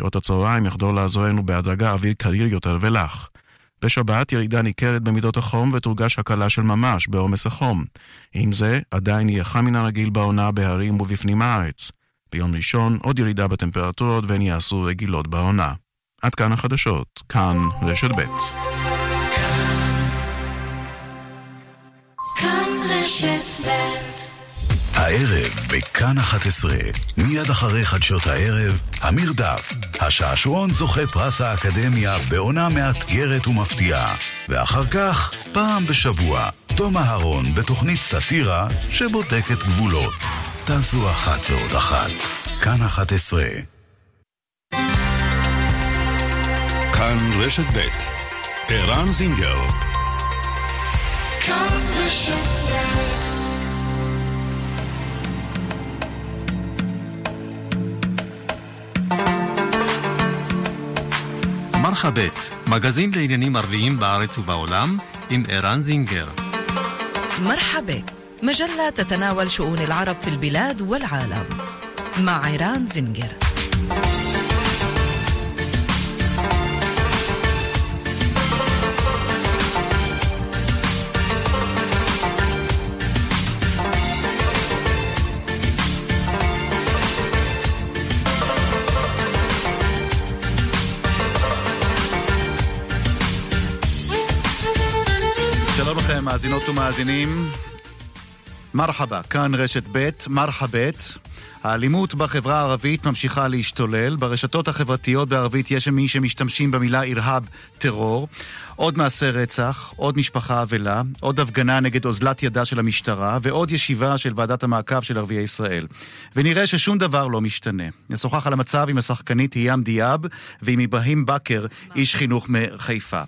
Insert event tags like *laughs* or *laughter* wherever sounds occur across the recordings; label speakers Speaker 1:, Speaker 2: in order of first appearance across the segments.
Speaker 1: שעות הצהריים יחדור לעזורנו בהדרגה אוויר קריר יותר ולח. בשבת ירידה ניכרת במידות החום ותורגש הקלה של ממש בעומס החום. עם זה, עדיין יהיה חם מן הרגיל בעונה בהרים ובפנים הארץ. ביום ראשון עוד ירידה בטמפרטורות והן יעשו רגילות בעונה. עד כאן החדשות, כאן רשת ב'.
Speaker 2: כאן רשת ב'
Speaker 3: הערב בכאן 11, מיד אחרי חדשות הערב, המרדף. השעשועון זוכה פרס האקדמיה בעונה מאתגרת ומפתיעה. ואחר כך, פעם בשבוע, תום אהרון בתוכנית סאטירה שבודקת גבולות. תעשו אחת ועוד אחת. כאן 11.
Speaker 4: כאן רשת ב' ערן זינגר
Speaker 2: כאן רשת ב'
Speaker 5: מרחבת, מגזין לעניינים ערביים בארץ ובעולם, עם ערן זינגר.
Speaker 6: مرحبت مجلة تتناول شؤون العرب في البلاد والعالم مع عيران زنجر
Speaker 7: מאזינות ומאזינים. מרחבה, כאן רשת ב', מרחבת. האלימות בחברה הערבית ממשיכה להשתולל. ברשתות החברתיות בערבית יש מי שמשתמשים במילה אירהאב, טרור. עוד מעשה רצח, עוד משפחה אבלה, עוד הפגנה נגד אוזלת ידה של המשטרה, ועוד ישיבה של ועדת המעקב של ערביי ישראל. ונראה ששום דבר לא משתנה. נשוחח על המצב עם השחקנית היאם דיאב ועם אברהים בכר, איש חינוך מחיפה.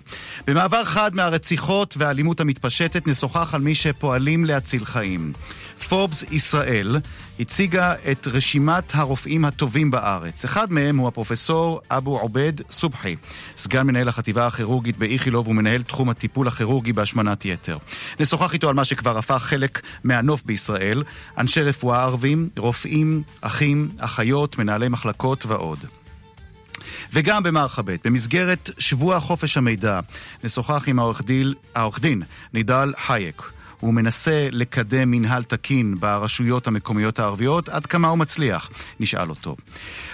Speaker 7: במעבר חד מהרציחות והאלימות המתפשטת, נשוחח על מי שפועלים להציל חיים. פורבס ישראל הציגה את רשימת הרופאים הטובים בארץ. אחד מהם הוא הפרופסור אבו עובד סובחי, סגן מנהל החטיבה הכירורגית באיכילוב ומנהל תחום הטיפול הכירורגי בהשמנת יתר. נשוחח איתו על מה שכבר הפך חלק מהנוף בישראל, אנשי רפואה ערבים, רופאים, אחים, אחיות, מנהלי מחלקות ועוד. וגם במרחבת, במסגרת שבוע חופש המידע, נשוחח עם העורך דין נידל חייק. הוא מנסה לקדם מנהל תקין ברשויות המקומיות הערביות, עד כמה הוא מצליח? נשאל אותו.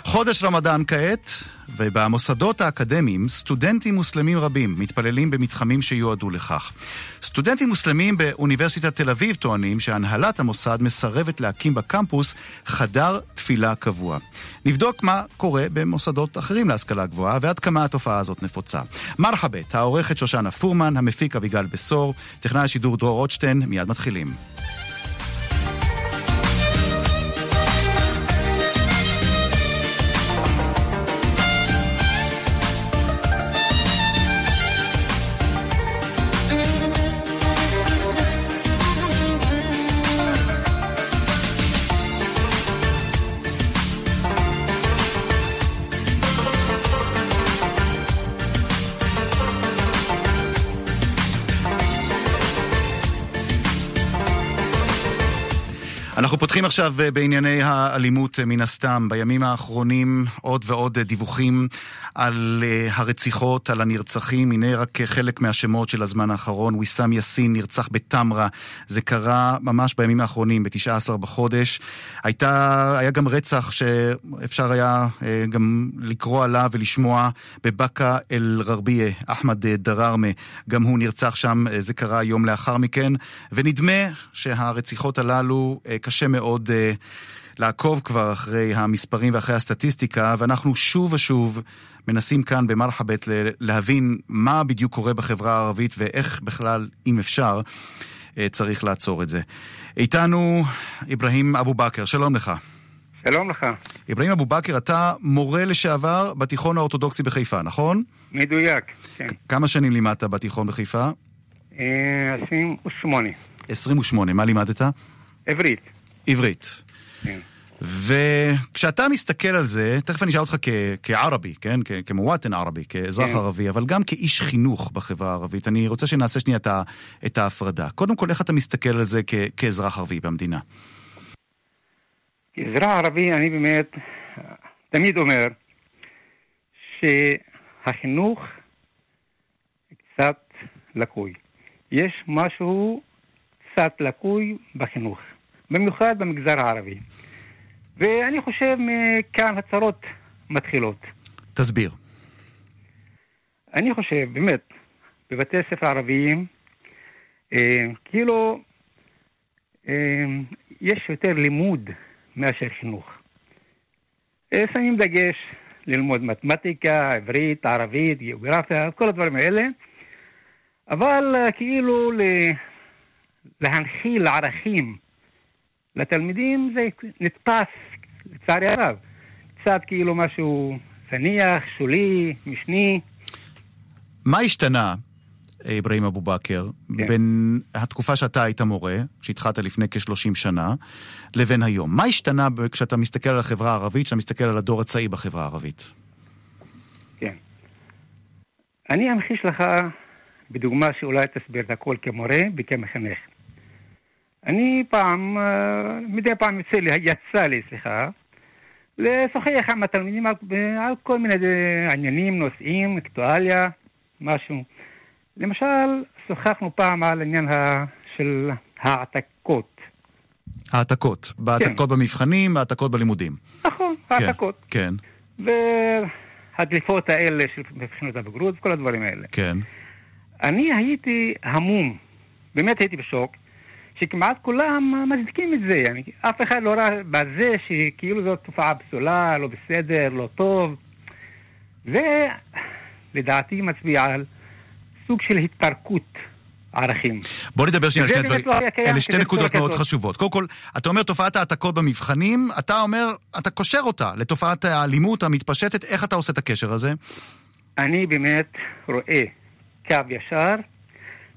Speaker 7: חודש רמדאן כעת, ובמוסדות האקדמיים סטודנטים מוסלמים רבים מתפללים במתחמים שיועדו לכך. סטודנטים מוסלמים באוניברסיטת תל אביב טוענים שהנהלת המוסד מסרבת להקים בקמפוס חדר תפילה קבוע. נבדוק מה קורה במוסדות אחרים להשכלה גבוהה ועד כמה התופעה הזאת נפוצה. מרחבת, העורכת שושנה פורמן, המפיק אביגל בשור, טכנאי השידור דרור רוטשטיין, מיד מתחילים. אנחנו פותחים עכשיו אה, בענייני האלימות אה, מן הסתם. בימים האחרונים עוד ועוד אה, דיווחים על הרציחות, על הנרצחים. הנה רק חלק מהשמות של הזמן האחרון. ויסאם יאסין נרצח בטמרה. זה קרה ממש בימים האחרונים, ב-19 בחודש. הייתה, היה גם רצח שאפשר היה גם לקרוא עליו ולשמוע בבאקה אל-ררבייה. אחמד דרארמה, גם הוא נרצח שם, זה קרה יום לאחר מכן. ונדמה שהרציחות הללו... קשה מאוד uh, לעקוב כבר אחרי המספרים ואחרי הסטטיסטיקה, ואנחנו שוב ושוב מנסים כאן במרחבת להבין מה בדיוק קורה בחברה הערבית ואיך בכלל, אם אפשר, uh, צריך לעצור את זה. איתנו אברהים אבו בכר, שלום לך.
Speaker 8: שלום לך.
Speaker 7: אברהים אבו בכר, אתה מורה לשעבר בתיכון האורתודוקסי בחיפה, נכון?
Speaker 8: מדויק, כן.
Speaker 7: כמה שנים לימדת בתיכון בחיפה?
Speaker 8: 28.
Speaker 7: 28, מה לימדת?
Speaker 8: עברית.
Speaker 7: עברית.
Speaker 8: כן.
Speaker 7: וכשאתה מסתכל על זה, תכף אני אשאל אותך כ- כערבי, כן? כ- כמוואטן ערבי, כאזרח
Speaker 8: כן.
Speaker 7: ערבי, אבל גם כאיש חינוך בחברה הערבית. אני רוצה שנעשה שנייה את, ה- את ההפרדה. קודם כל, איך אתה מסתכל על זה כ- כאזרח ערבי במדינה?
Speaker 8: כאזרח ערבי, אני באמת תמיד אומר שהחינוך קצת לקוי. יש משהו קצת לקוי בחינוך, במיוחד במגזר הערבי. ואני חושב מכאן הצרות מתחילות.
Speaker 7: תסביר.
Speaker 8: אני חושב, באמת, בבתי ספר ערביים, אה, כאילו, אה, יש יותר לימוד מאשר חינוך. אה, שמים דגש ללמוד מתמטיקה, עברית, ערבית, גיאוגרפיה, כל הדברים האלה, אבל אה, כאילו ל- להנחיל ערכים לתלמידים זה נתפס, לצערי הרב, קצת כאילו משהו זניח, שולי, משני.
Speaker 7: מה השתנה, אה, אברהים אבו בכר,
Speaker 8: כן.
Speaker 7: בין התקופה שאתה היית מורה, שהתחלת לפני כ-30 שנה, לבין היום? מה השתנה כשאתה מסתכל על החברה הערבית, כשאתה מסתכל על הדור הצעיר בחברה הערבית?
Speaker 8: כן. אני אמחיש לך בדוגמה שאולי תסביר את הכל כמורה וכמחנך. אני פעם, אה, מדי פעם יוצא לי, יצא לי, סליחה, לשוחח עם התלמידים על, על כל מיני עניינים, נושאים, אקטואליה, משהו. למשל, שוחחנו פעם על עניין ה, של העתקות.
Speaker 7: העתקות. בהעתקות במבחנים, העתקות בלימודים.
Speaker 8: נכון,
Speaker 7: כן,
Speaker 8: העתקות.
Speaker 7: כן,
Speaker 8: והדליפות האלה של מבחינות הבגרות וכל הדברים האלה.
Speaker 7: כן.
Speaker 8: אני הייתי המום, באמת הייתי בשוק, שכמעט כולם מצדיקים את זה. אני, אף אחד לא ראה בזה שכאילו זאת תופעה פסולה, לא בסדר, לא טוב. ולדעתי מצביע על סוג של התפרקות ערכים.
Speaker 7: בוא נדבר שנייה על שני
Speaker 8: באמת
Speaker 7: דברים.
Speaker 8: לא
Speaker 7: אלה שתי נקודות מאוד
Speaker 8: כזאת.
Speaker 7: חשובות. קודם כל, אתה אומר תופעת העתקות במבחנים, אתה אומר, אתה קושר אותה לתופעת האלימות המתפשטת, איך אתה עושה את הקשר הזה?
Speaker 8: אני באמת רואה קו ישר,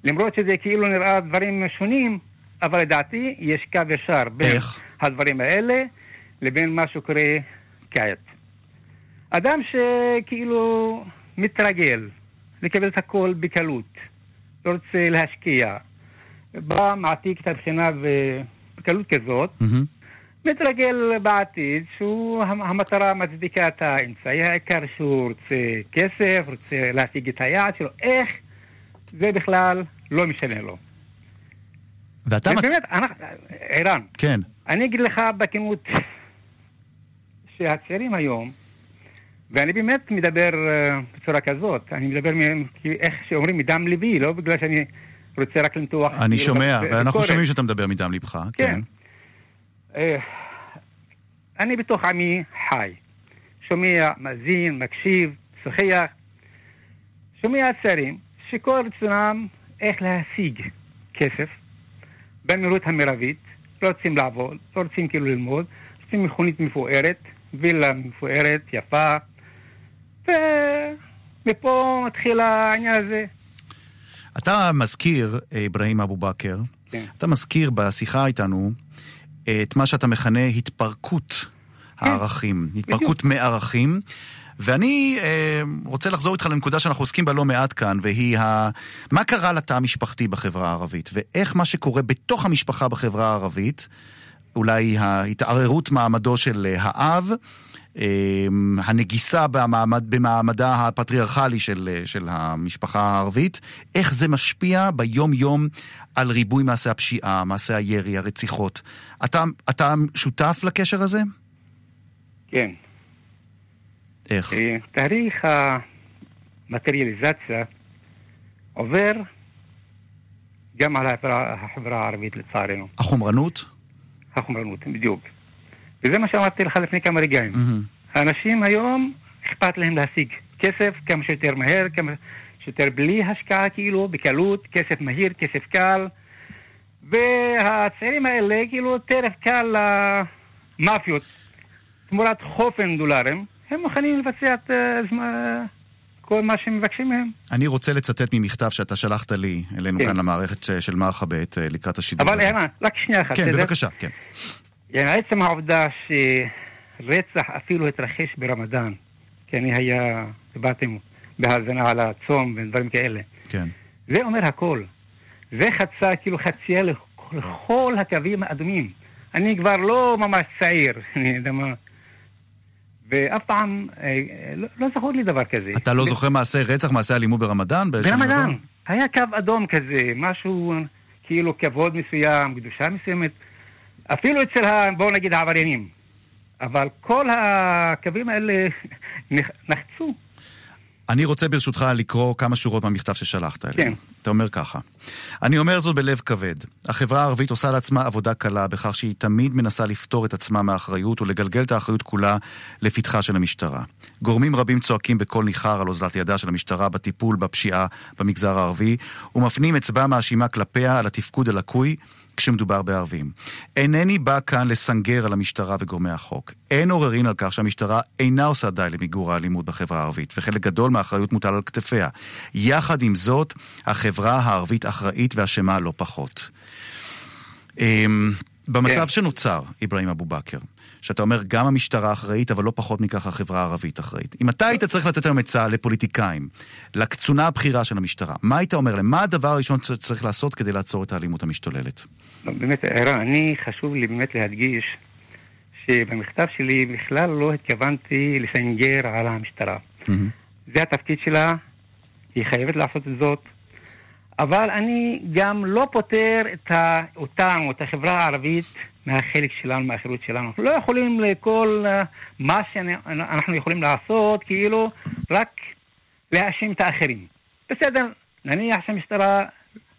Speaker 8: למרות שזה כאילו נראה דברים שונים, אבל לדעתי יש קו ישר בין
Speaker 7: איך?
Speaker 8: הדברים האלה לבין מה שקורה כעת. אדם שכאילו מתרגל לקבל את הכל בקלות, לא רוצה להשקיע, בא, מעתיק את הבחינה בקלות כזאת,
Speaker 7: מהמם.
Speaker 8: מתרגל בעתיד שהוא המ- המטרה מצדיקה את האמצעי, העיקר שהוא רוצה כסף, רוצה להשיג את היעד שלו, איך זה בכלל לא משנה לו.
Speaker 7: ואתה מצ...
Speaker 8: ובאמת, אנחנו, ערן,
Speaker 7: כן.
Speaker 8: אני אגיד לך בכנות שהצעירים היום, ואני באמת מדבר אה, בצורה כזאת, אני מדבר איך שאומרים מדם ליבי, לא בגלל שאני רוצה רק למתוח...
Speaker 7: אני
Speaker 8: כאילו,
Speaker 7: שומע, ואנחנו. שומעים שאתה מדבר מדם ליבך, כן.
Speaker 8: כן. אה, אני בתוך עמי חי. שומע, מאזין, מקשיב, שוחח. שומע צעירים שכל רצונם איך להשיג כסף במהירות המרבית, לא רוצים לעבוד, לא רוצים כאילו ללמוד, רוצים מכונית מפוארת, וילה מפוארת, יפה, ומפה מתחיל העניין הזה.
Speaker 7: אתה מזכיר, אה, אברהים אבו בכר,
Speaker 8: כן.
Speaker 7: אתה מזכיר בשיחה איתנו את מה שאתה מכנה התפרקות הערכים, התפרקות מערכים. ואני אה, רוצה לחזור איתך לנקודה שאנחנו עוסקים בה לא מעט כאן, והיא ה... מה קרה לתא המשפחתי בחברה הערבית, ואיך מה שקורה בתוך המשפחה בחברה הערבית, אולי ההתערערות מעמדו של אה, האב, אה, הנגיסה במעמד, במעמדה הפטריארכלי של, אה, של המשפחה הערבית, איך זה משפיע ביום-יום על ריבוי מעשי הפשיעה, מעשי הירי, הרציחות. אתה, אתה שותף לקשר הזה?
Speaker 8: כן.
Speaker 7: איך?
Speaker 8: אה, תהליך המטריאליזציה עובר גם על החברה, החברה הערבית לצערנו,
Speaker 7: החומרנות?
Speaker 8: החומרנות, בדיוק. וזה מה שאמרתי לך לפני כמה רגעים.
Speaker 7: מהמם.
Speaker 8: האנשים היום אכפת להם להשיג כסף כמה שיותר מהר, כמה שיותר בלי השקעה כאילו, בקלות, כסף מהיר, כסף קל. והצעירים האלה כאילו טרף קל למאפיות. תמורת חופן דולרים, הם מוכנים לבצע את אה, זמן- כל מה שהם מבקשים מהם.
Speaker 7: אני רוצה לצטט ממכתב שאתה שלחת לי, אלינו
Speaker 8: כן.
Speaker 7: כאן למערכת ש- של מרחבת, אה, לקראת השידור
Speaker 8: אבל
Speaker 7: הזה.
Speaker 8: ערן, רק שנייה אחת.
Speaker 7: כן,
Speaker 8: בסדר?
Speaker 7: בבקשה, כן.
Speaker 8: يعني עצם העובדה שרצח אפילו התרחש ברמדאן, כי אני היה, דיברתם בהאזנה על הצום ודברים כאלה,
Speaker 7: כן.
Speaker 8: זה אומר הכל. זה חצה, כאילו חצייה לכ- לכל הקווים האדומים. אני כבר לא ממש צעיר, *laughs* אני יודע מה. ואף פעם אה, לא, לא זכור לי דבר כזה.
Speaker 7: אתה לא זוכר מעשה רצח, מעשה אלימות ברמדאן?
Speaker 8: ברמדאן. היה קו אדום כזה, משהו כאילו כבוד מסוים, קדושה מסוימת, אפילו אצל, ה, בואו נגיד, העבריינים. אבל כל הקווים האלה *laughs* נח- נחצו.
Speaker 7: אני רוצה ברשותך לקרוא כמה שורות מהמכתב ששלחת אלינו.
Speaker 8: כן.
Speaker 7: אתה אומר ככה: אני אומר זאת בלב כבד. החברה הערבית עושה לעצמה עבודה קלה בכך שהיא תמיד מנסה לפטור את עצמה מאחריות ולגלגל את האחריות כולה לפתחה של המשטרה. גורמים רבים צועקים בקול ניחר על אוזלת ידה של המשטרה בטיפול בפשיעה במגזר הערבי, ומפנים אצבע מאשימה כלפיה על התפקוד הלקוי כשמדובר בערבים. אינני בא כאן לסנגר על המשטרה וגורמי החוק. אין עוררין על כך שהמשטרה אינה עושה די למיגור האלימות בחברה הערבית, וחלק גדול מהאחריות מוטל על כתפיה. יחד עם זאת, החברה הערבית אחראית ואשמה לא פחות. אמ, במצב
Speaker 8: כן.
Speaker 7: שנוצר, אברהים אבו בכר, שאתה אומר גם המשטרה אחראית, אבל לא פחות מכך החברה הערבית אחראית. אם אתה היית צריך לתת היום עצה לפוליטיקאים, לקצונה הבכירה של המשטרה, מה היית אומר להם? מה הדבר הראשון שצריך לעשות כדי לעצור את האלימות המשתוללת?
Speaker 8: לא, באמת, ערן, אני חשוב לי באמת להדגיש שבמכתב שלי בכלל לא התכוונתי לסנגר על המשטרה.
Speaker 7: מהמם.
Speaker 8: זה התפקיד שלה, היא חייבת לעשות את זאת, אבל אני גם לא פוטר את אותם, או את החברה הערבית, מהחלק שלנו, מהאחריות שלנו. אנחנו לא יכולים לכל אה, מה שאנחנו יכולים לעשות, כאילו, רק להאשים את האחרים. בסדר, נניח שהמשטרה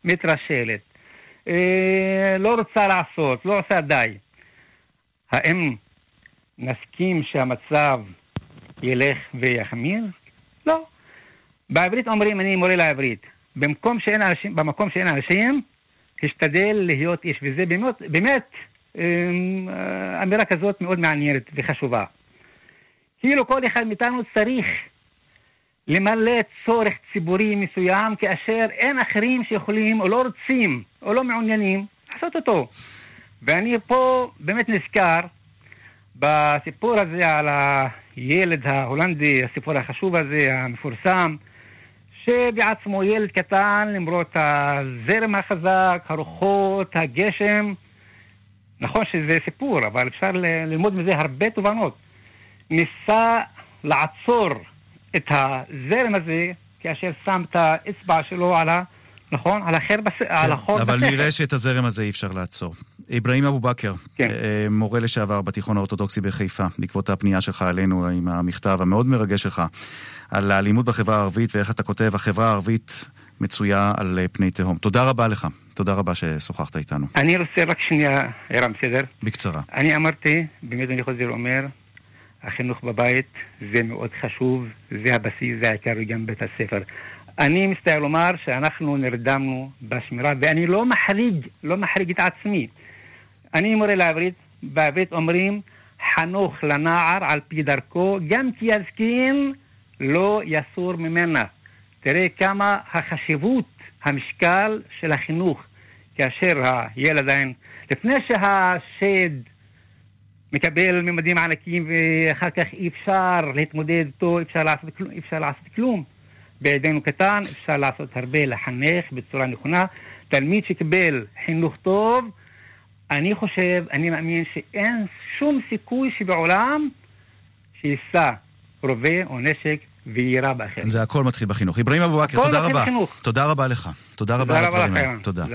Speaker 8: מתרשלת, אה, לא רוצה לעשות, לא עושה די. האם נסכים שהמצב ילך ויחמיר? לא. בעברית אומרים, אני מורה לעברית. במקום שאין אנשים, במקום שאין אנשים, תשתדל להיות איש, וזה באמת, באמת אמ, אה, אמירה כזאת מאוד מעניינת וחשובה. כאילו כל אחד מאיתנו צריך למלא צורך ציבורי מסוים, כאשר אין אחרים שיכולים או לא רוצים או לא מעוניינים לעשות אותו. ואני פה באמת נזכר בסיפור הזה על הילד ההולנדי, הסיפור החשוב הזה, המפורסם, שבעצמו ילד קטן, למרות הזרם החזק, הרוחות, הגשם, נכון שזה סיפור, אבל אפשר ללמוד מזה הרבה תובנות. ניסה לעצור את הזרם הזה כאשר שם את האצבע שלו על ה... נכון? על החור, בס... על החור
Speaker 7: כן, אבל
Speaker 8: בספר.
Speaker 7: נראה שאת הזרם הזה אי אפשר לעצור. אברהים אבו בכר,
Speaker 8: כן.
Speaker 7: אה, מורה לשעבר בתיכון האורתודוקסי בחיפה, בעקבות הפנייה שלך אלינו עם המכתב המאוד מרגש שלך על האלימות בחברה הערבית ואיך אתה כותב, החברה הערבית מצויה על אה, פני תהום. תודה רבה לך, תודה רבה ששוחחת איתנו.
Speaker 8: אני רוצה רק שנייה, ערן, בסדר?
Speaker 7: בקצרה.
Speaker 8: אני אמרתי, באמת אני חוזר ואומר, החינוך בבית זה מאוד חשוב, זה הבסיס, זה העיקר וגם בית הספר. אני מצטער לומר שאנחנו נרדמנו בשמירה, ואני לא מחריג, לא מחריג את עצמי. אני מורה לעברית, בעברית אומרים חנוך לנער על פי דרכו, גם כי יזקין לא יסור ממנה. תראה כמה החשיבות, המשקל של החינוך, כאשר הילד עדיין, לפני שהשד מקבל ממדים ענקים ואחר כך אי אפשר להתמודד איתו, אי אפשר לעשות כלום, אפשר לעשות כלום. בעידנו קטן אפשר לעשות הרבה, לחנך בצורה נכונה. תלמיד שקיבל חינוך טוב, אני חושב, אני מאמין שאין שום סיכוי שבעולם שיישא רובה או נשק ויירה באחר.
Speaker 7: זה הכל מתחיל בחינוך. אברהים אבו תודה רבה.
Speaker 8: בחינוך.
Speaker 7: תודה רבה לך. תודה רבה על
Speaker 8: תודה רבה
Speaker 7: הדברים
Speaker 8: לך,
Speaker 7: האלה. תודה.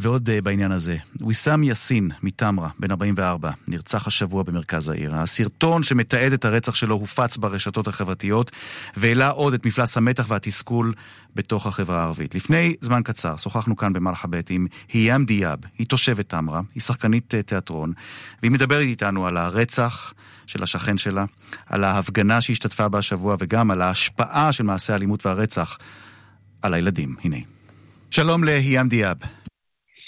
Speaker 7: ועוד uh, בעניין הזה, ויסאם יאסין מטמרה, בן 44, נרצח השבוע במרכז העיר. הסרטון שמתעד את הרצח שלו הופץ ברשתות החברתיות, והעלה עוד את מפלס המתח והתסכול בתוך החברה הערבית. לפני זמן קצר שוחחנו כאן במלחבית עם היאם דיאב, היא תושבת טמרה, היא שחקנית uh, תיאטרון, והיא מדברת איתנו על הרצח של השכן שלה, על ההפגנה שהשתתפה בה השבוע, וגם על ההשפעה של מעשי האלימות והרצח על הילדים. הנה. שלום להיאם דיאב.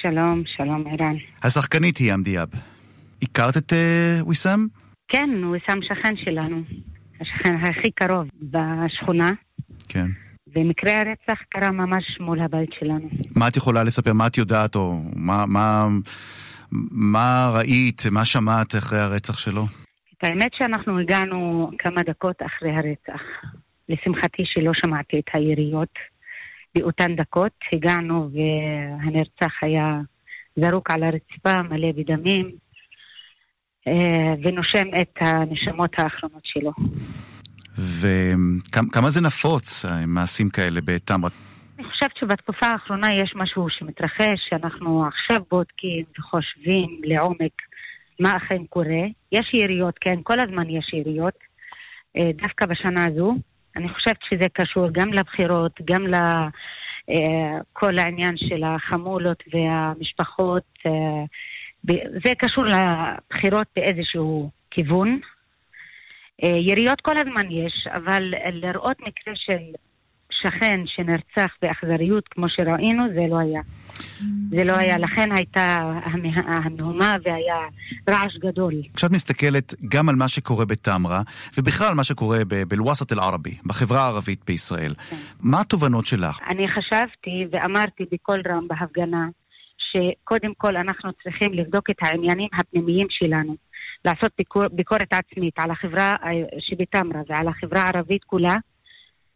Speaker 9: שלום, שלום ערן.
Speaker 7: השחקנית היא אמדיאב. הכרת את uh, ויסאם?
Speaker 9: כן, שם שכן שלנו, השכן הכי קרוב בשכונה,
Speaker 7: כן.
Speaker 9: ומקרה הרצח קרה ממש מול הבית שלנו.
Speaker 7: מה את יכולה לספר? מה את יודעת? או מה, מה, מה ראית? מה שמעת אחרי הרצח שלו?
Speaker 9: את האמת שאנחנו הגענו כמה דקות אחרי הרצח. לשמחתי שלא שמעתי את היריות. באותן דקות הגענו והנרצח היה זרוק על הרצפה, מלא בדמים. אה, ונושם את הנשמות האחרונות שלו.
Speaker 7: וכמה זה נפוץ, מעשים כאלה בטמרה?
Speaker 9: אני חושבת שבתקופה האחרונה יש משהו שמתרחש, שאנחנו עכשיו בודקים וחושבים לעומק מה אכן קורה. יש יריות, כן, כל הזמן יש יריות, אה, דווקא בשנה הזו. אני חושבת שזה קשור גם לבחירות, גם לכל העניין של החמולות והמשפחות. אה, זה קשור לבחירות באיזשהו כיוון. אה, יריות כל הזמן יש, אבל לראות מקרה של שכן שנרצח באכזריות כמו שראינו, זה לא היה. זה לא היה, לכן הייתה המהומה והיה רעש גדול.
Speaker 7: כשאת מסתכלת גם על מה שקורה בטמרה, ובכלל על מה שקורה בלווסט אל-ערבי, בחברה הערבית בישראל, כן. מה התובנות שלך?
Speaker 9: אני חשבתי ואמרתי בקול רם בהפגנה, שקודם כל אנחנו צריכים לבדוק את העניינים הפנימיים שלנו. לעשות ביקור, ביקורת עצמית על החברה אה, שבתמרה ועל החברה הערבית כולה,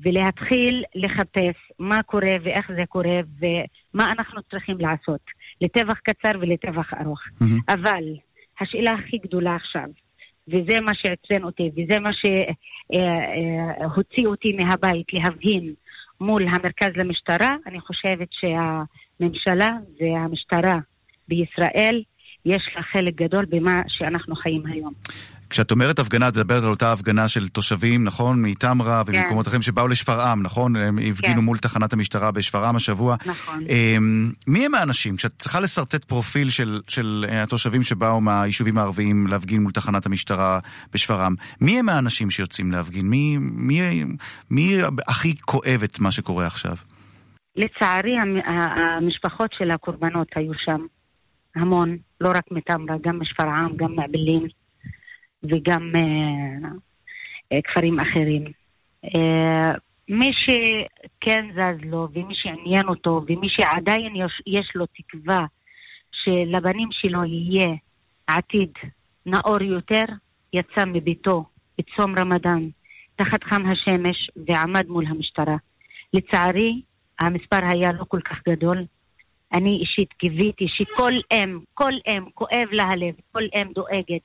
Speaker 9: ולהתחיל לחפש מה קורה ואיך זה קורה ומה אנחנו צריכים לעשות לטווח קצר ולטווח ארוך. Mm-hmm. אבל השאלה הכי גדולה עכשיו, וזה מה שעצבן אותי, וזה מה שהוציא אה, אה, אותי מהבית להבהין מול המרכז למשטרה, אני חושבת שהממשלה והמשטרה בישראל יש לה חלק גדול במה שאנחנו חיים היום.
Speaker 7: כשאת אומרת הפגנה, את מדברת על אותה הפגנה של תושבים, נכון? מטמרה כן. וממקומות אחרים שבאו לשפרעם, נכון? הם הפגינו כן. מול תחנת המשטרה בשפרעם השבוע.
Speaker 9: נכון.
Speaker 7: אמ, מי הם האנשים? כשאת צריכה לשרטט פרופיל של, של אה, התושבים שבאו מהיישובים הערביים להפגין מול תחנת המשטרה בשפרעם, מי הם האנשים שיוצאים להפגין? מי, מי, מי הכי כואב את מה שקורה עכשיו?
Speaker 9: לצערי, המשפחות של הקורבנות היו שם. המון, לא רק מטמרה, גם משפרעם, גם מאעבלין וגם אה, אה, כפרים אחרים. אה, מי שכן זז לו ומי שעניין אותו ומי שעדיין יש, יש לו תקווה שלבנים שלו יהיה עתיד נאור יותר, יצא מביתו בצום רמדאן תחת חם השמש ועמד מול המשטרה. לצערי, המספר היה לא כל כך גדול, אני אישית קיוויתי שכל אם, כל אם, כואב לה הלב, כל אם דואגת,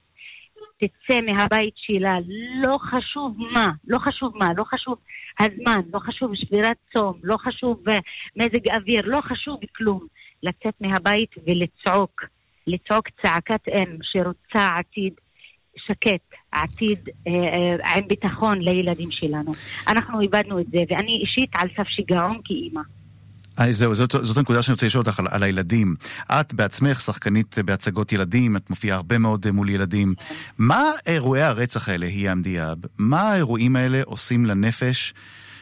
Speaker 9: תצא מהבית שלה, לא חשוב מה, לא חשוב מה, לא חשוב הזמן, לא חשוב שבירת צום, לא חשוב uh, מזג אוויר, לא חשוב כלום. לצאת מהבית ולצעוק, לצעוק צעקת אם שרוצה עתיד שקט, עתיד אה, אה, עם ביטחון לילדים שלנו. אנחנו איבדנו את זה, ואני אישית על סף שיגעון כאימא.
Speaker 7: אה, זהו, זאת, זאת הנקודה שאני רוצה לשאול אותך על, על הילדים. את בעצמך שחקנית בהצגות ילדים, את מופיעה הרבה מאוד אה, מול ילדים. מה אירועי הרצח האלה, היא המדיאב? מה האירועים האלה עושים לנפש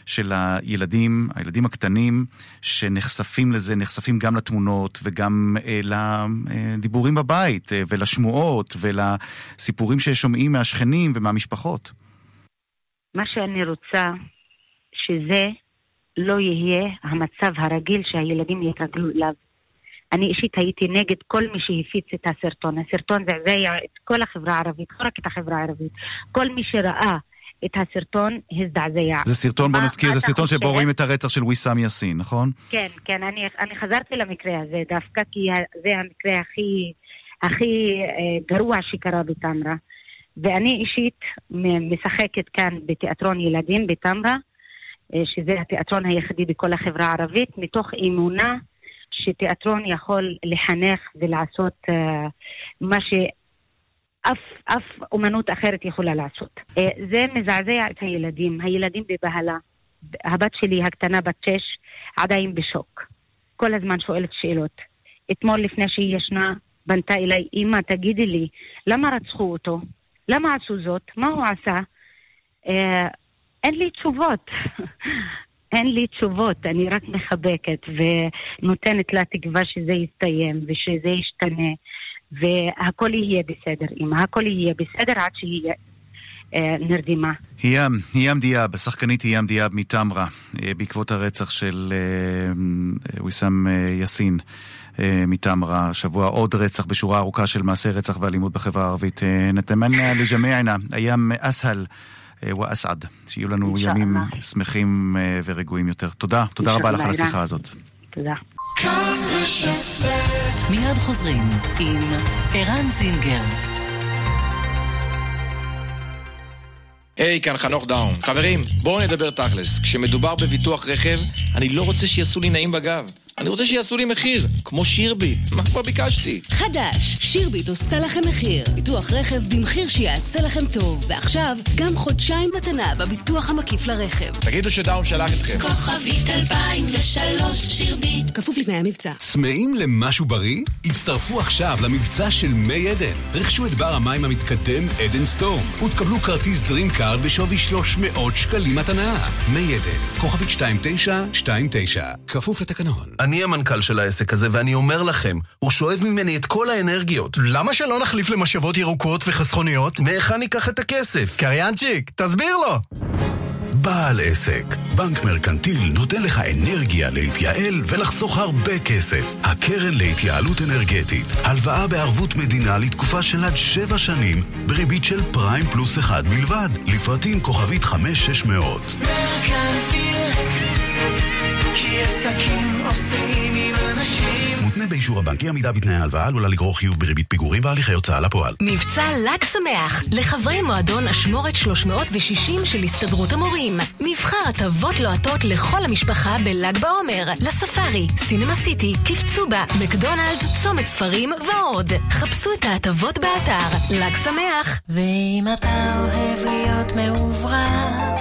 Speaker 7: של הילדים, הילדים הקטנים, שנחשפים לזה, נחשפים גם לתמונות וגם אה, לדיבורים בבית, אה, ולשמועות, ולסיפורים ששומעים מהשכנים ומהמשפחות?
Speaker 9: מה שאני רוצה, שזה לא יהיה המצב הרגיל שהילדים יתרגלו אליו. אני אישית הייתי נגד כל מי שהפיץ את הסרטון. הסרטון זעזע את כל החברה הערבית, לא רק את החברה הערבית. כל מי שראה את הסרטון הזדעזע.
Speaker 7: זה סרטון, בוא נזכיר, זה סרטון שבו רואים את הרצח של ויסאם יאסין, נכון?
Speaker 9: כן, כן, אני, אני חזרתי למקרה הזה דווקא כי זה המקרה הכי, הכי אה, גרוע שקרה בטמרה. ואני אישית משחקת כאן בתיאטרון ילדים בטמרה, אה, שזה התיאטרון היחידי בכל החברה הערבית, מתוך אמונה שתיאטרון יכול לחנך ולעשות uh, מה שאף אף אומנות אחרת יכולה לעשות. Uh, זה מזעזע את הילדים, הילדים בבהלה. הבת שלי הקטנה בת שש עדיין בשוק. כל הזמן שואלת שאלות. אתמול לפני שהיא ישנה, בנתה אליי, אמא, תגידי לי, למה רצחו אותו? למה עשו זאת? מה הוא עשה? אין לי תשובות. *laughs* אין לי תשובות, אני רק מחבקת ונותנת לה תקווה שזה יסתיים ושזה ישתנה והכל יהיה בסדר, אמא, הכל יהיה בסדר עד שהיא אה, נרדמה.
Speaker 7: היאם, היאם דיאב, השחקנית היאם דיאב מטמרה, אה, בעקבות הרצח של אה, ויסאם יאסין. מטמרה, שבוע עוד רצח בשורה ארוכה של מעשי רצח ואלימות בחברה הערבית. נתמנא לג'מיענה, אייam אסהל. אה, ואסעד. שיהיו לנו ימים שמחים אה, ורגועים יותר. תודה, תודה רבה לך על השיחה הזאת.
Speaker 9: תודה.
Speaker 6: מיד חוזרים עם ערן זינגר.
Speaker 10: היי, hey, כאן חנוך דאון. חברים, בואו נדבר תכלס. כשמדובר בביטוח רכב, אני לא רוצה שיעשו לי נעים בגב. אני רוצה שיעשו לי מחיר, כמו שירביט. מה כבר ביקשתי?
Speaker 11: חדש, שירביט עושה לכם מחיר. ביטוח רכב במחיר שיעשה לכם טוב. ועכשיו, גם חודשיים מתנה בביטוח המקיף לרכב.
Speaker 10: תגידו שדאון שלח אתכם.
Speaker 2: כוכבית 2003 שירביט
Speaker 11: כפוף לתנאי המבצע.
Speaker 12: צמאים למשהו בריא? הצטרפו עכשיו למבצע של מי עדן. רכשו את בר המים המתקדם עדן סטורם, ותקבלו כרטיס דרימקארד בשווי 300 שקלים מתנה. מי עדן, כוכבית 2929, כפוף לתקנון.
Speaker 13: אני המנכ"ל של העסק הזה, ואני אומר לכם, הוא שואב ממני את כל האנרגיות.
Speaker 14: למה שלא נחליף למשאבות ירוקות וחסכוניות?
Speaker 13: מהיכן ניקח את הכסף?
Speaker 14: קריינצ'יק, תסביר לו!
Speaker 3: בעל עסק, בנק מרקנטיל נותן לך אנרגיה להתייעל ולחסוך הרבה כסף. הקרן להתייעלות אנרגטית, הלוואה בערבות מדינה לתקופה של עד שבע שנים, בריבית של פריים פלוס אחד בלבד, לפרטים כוכבית 5600.
Speaker 2: מרקנטיל כי עסקים עושים עם אנשים
Speaker 3: מותנה באישור הבנק, אי עמידה בתנאי ההלוואה עלולה לגרור חיוב בריבית פיגורים והליכי הוצאה לפועל.
Speaker 11: מבצע ל"ג שמח לחברי מועדון אשמורת 360 של הסתדרות המורים. מבחר הטבות לוהטות לכל המשפחה בל"ג בעומר, לספארי, סינמה סיטי, קפצובה, מקדונלדס, צומת ספרים ועוד. חפשו את ההטבות באתר ל"ג שמח.
Speaker 2: ואם אתה אוהב להיות מעוברר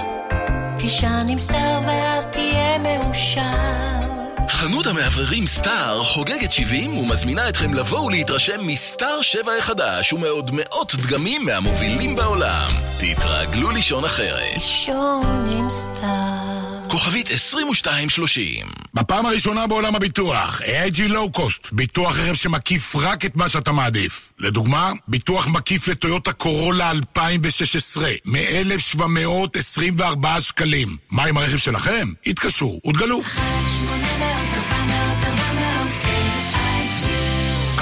Speaker 2: תישן עם סטאר ואז תהיה מאושר
Speaker 15: חנות המאווררים סטאר חוגגת 70 ומזמינה אתכם לבוא ולהתרשם מסטאר 7 החדש ומעוד מאות דגמים מהמובילים בעולם. תתרגלו לישון אחרת.
Speaker 2: לישון עם סטאר
Speaker 15: כוכבית 2230
Speaker 16: בפעם הראשונה בעולם הביטוח, AIG Low Cost, ביטוח רכב שמקיף רק את מה שאתה מעדיף. לדוגמה, ביטוח מקיף לטויוטה קורולה 2016, מ-1,724 שקלים. מה עם הרכב שלכם? התקשרו ותגלו.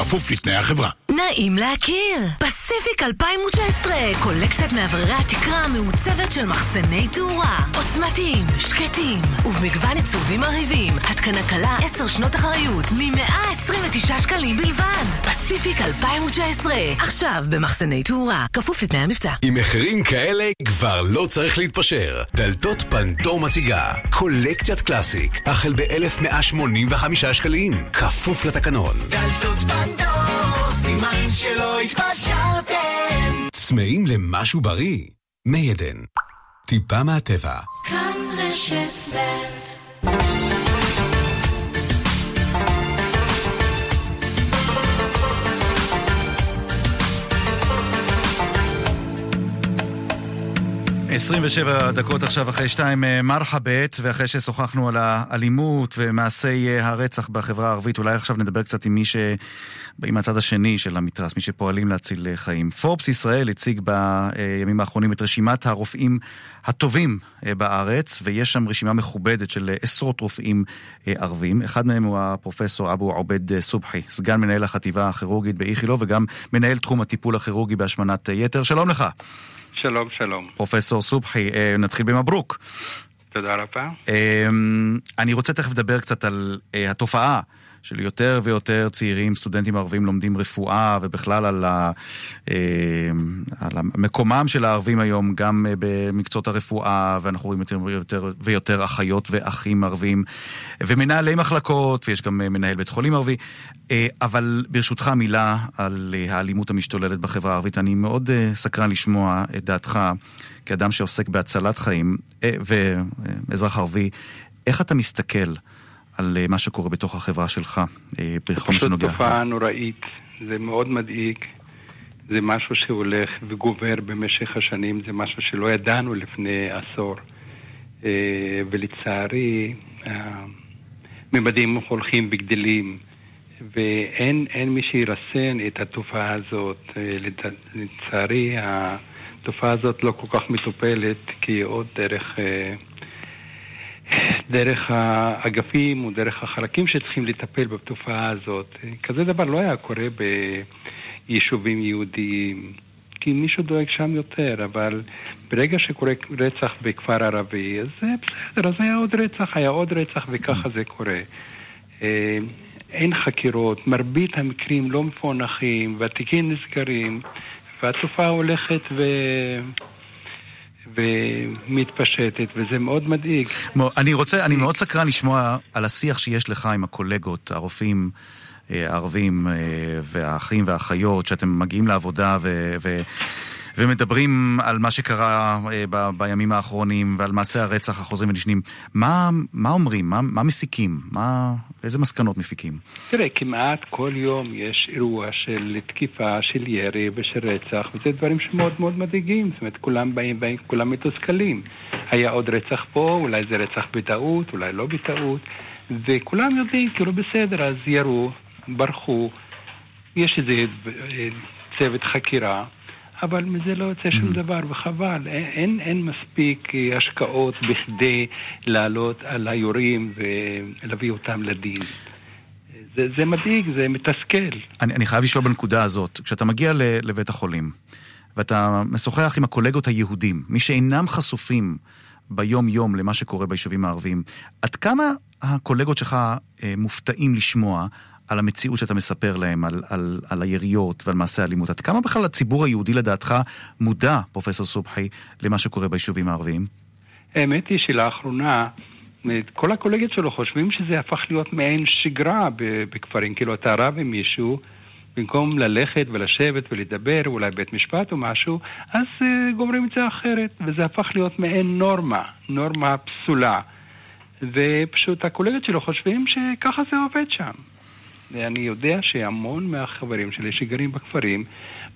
Speaker 16: כפוף לתנאי החברה.
Speaker 11: נעים להכיר! פסיפיק 2019, קולקציית מאווררי התקרה המעוצבת של מחסני תאורה. עוצמתיים, שקטים, ובמגוון עיצובים מרהיבים. התקנה קלה 10 שנות אחריות, מ-129 שקלים בלבד. פסיפיק 2019, עכשיו במחסני תאורה. כפוף לתנאי המבצע.
Speaker 12: עם מחירים כאלה כבר לא צריך להתפשר. דלתות פנדור מציגה קולקציית קלאסיק, החל ב-1185 שקלים, כפוף לתקנון.
Speaker 2: דלתות פנדור, סימן שלא התפשרתם
Speaker 12: צמאים למשהו בריא? מי עדן. טיפה מהטבע.
Speaker 2: כאן רשת ב'
Speaker 7: עשרים ושבע דקות עכשיו אחרי שתיים אה, מרחבת, ואחרי ששוחחנו על האלימות ומעשי אה, הרצח בחברה הערבית, אולי עכשיו נדבר קצת עם מי ש... עם הצד השני של המתרס, מי שפועלים להציל אה, חיים. פורבס ישראל הציג בימים האחרונים את רשימת הרופאים הטובים בארץ, ויש שם רשימה מכובדת של עשרות רופאים ערבים. אחד מהם הוא הפרופסור אבו עובד סובחי, סגן מנהל החטיבה הכירורגית באיכילוב, וגם מנהל תחום הטיפול הכירורגי בהשמנת יתר. שלום לך.
Speaker 17: שלום, שלום.
Speaker 7: פרופסור סובחי, אה, נתחיל במברוק.
Speaker 17: תודה רבה.
Speaker 7: אה, אני רוצה תכף לדבר קצת על אה, התופעה של יותר ויותר צעירים, סטודנטים ערבים לומדים רפואה, ובכלל על, ה, על מקומם של הערבים היום, גם במקצועות הרפואה, ואנחנו רואים יותר ויותר, ויותר אחיות ואחים ערבים, ומנהלי מחלקות, ויש גם מנהל בית חולים ערבי. אבל ברשותך מילה על האלימות המשתוללת בחברה הערבית. אני מאוד סקרן לשמוע את דעתך, כאדם שעוסק בהצלת חיים, ואזרח ערבי, איך אתה מסתכל על מה שקורה בתוך החברה שלך, בכל מה שנוגע.
Speaker 17: זו תופעה נוראית, זה מאוד מדאיג, זה משהו שהולך וגובר במשך השנים, זה משהו שלא ידענו לפני עשור. ולצערי, הממדים הולכים וגדלים, ואין מי שירסן את התופעה הזאת. לצערי, התופעה הזאת לא כל כך מטופלת, כי עוד דרך... דרך האגפים או דרך החלקים שצריכים לטפל בתופעה הזאת. כזה דבר לא היה קורה ביישובים יהודיים, כי מישהו דואג שם יותר, אבל ברגע שקורה רצח בכפר ערבי, אז זה בסדר, אז היה עוד רצח, היה עוד רצח, וככה זה קורה. אין חקירות, מרבית המקרים לא מפוענחים, והתיקים נסגרים, והתופעה הולכת ו... ומתפשטת, וזה מאוד מדאיג.
Speaker 7: אני רוצה, אני מאוד סקרן לשמוע על השיח שיש לך עם הקולגות, הרופאים אה, הערבים אה, והאחים והאחיות, שאתם מגיעים לעבודה ו... ו ומדברים על מה שקרה אה, ב, בימים האחרונים ועל מעשי הרצח החוזרים ונשנים. מה, מה אומרים? מה, מה מסיקים? מה, איזה מסקנות מפיקים?
Speaker 17: תראה, כמעט כל יום יש אירוע של תקיפה, של ירי ושל רצח, וזה דברים שמאוד מאוד מדאיגים. זאת אומרת, כולם באים, באים כולם מתוסכלים. היה עוד רצח פה, אולי זה רצח בטעות, אולי לא בטעות, וכולם יודעים, כאילו בסדר, אז ירו, ברחו, יש איזה אה, צוות חקירה. אבל מזה לא יוצא שום דבר, וחבל. אין, אין, אין מספיק אה, השקעות בכדי לעלות על היורים ולהביא אותם לדין. זה, זה מדאיג, זה מתסכל.
Speaker 7: אני, אני חייב לשאול בנקודה הזאת, כשאתה מגיע ל, לבית החולים ואתה משוחח עם הקולגות היהודים, מי שאינם חשופים ביום-יום למה שקורה ביישובים הערביים, עד כמה הקולגות שלך אה, מופתעים לשמוע על המציאות שאתה מספר להם, על, על, על היריות ועל מעשי האלימות? עד כמה בכלל הציבור היהודי לדעתך מודע, פרופסור סובחי, למה שקורה ביישובים הערביים?
Speaker 17: האמת היא שלאחרונה, כל הקולגות שלו חושבים שזה הפך להיות מעין שגרה בכפרים. כאילו, אתה רב עם מישהו, במקום ללכת ולשבת ולדבר, אולי בית משפט או משהו, אז uh, גומרים את זה אחרת, וזה הפך להיות מעין נורמה, נורמה פסולה. ופשוט הקולגות שלו חושבים שככה זה עובד שם. ואני יודע שהמון מהחברים שלי שגרים בכפרים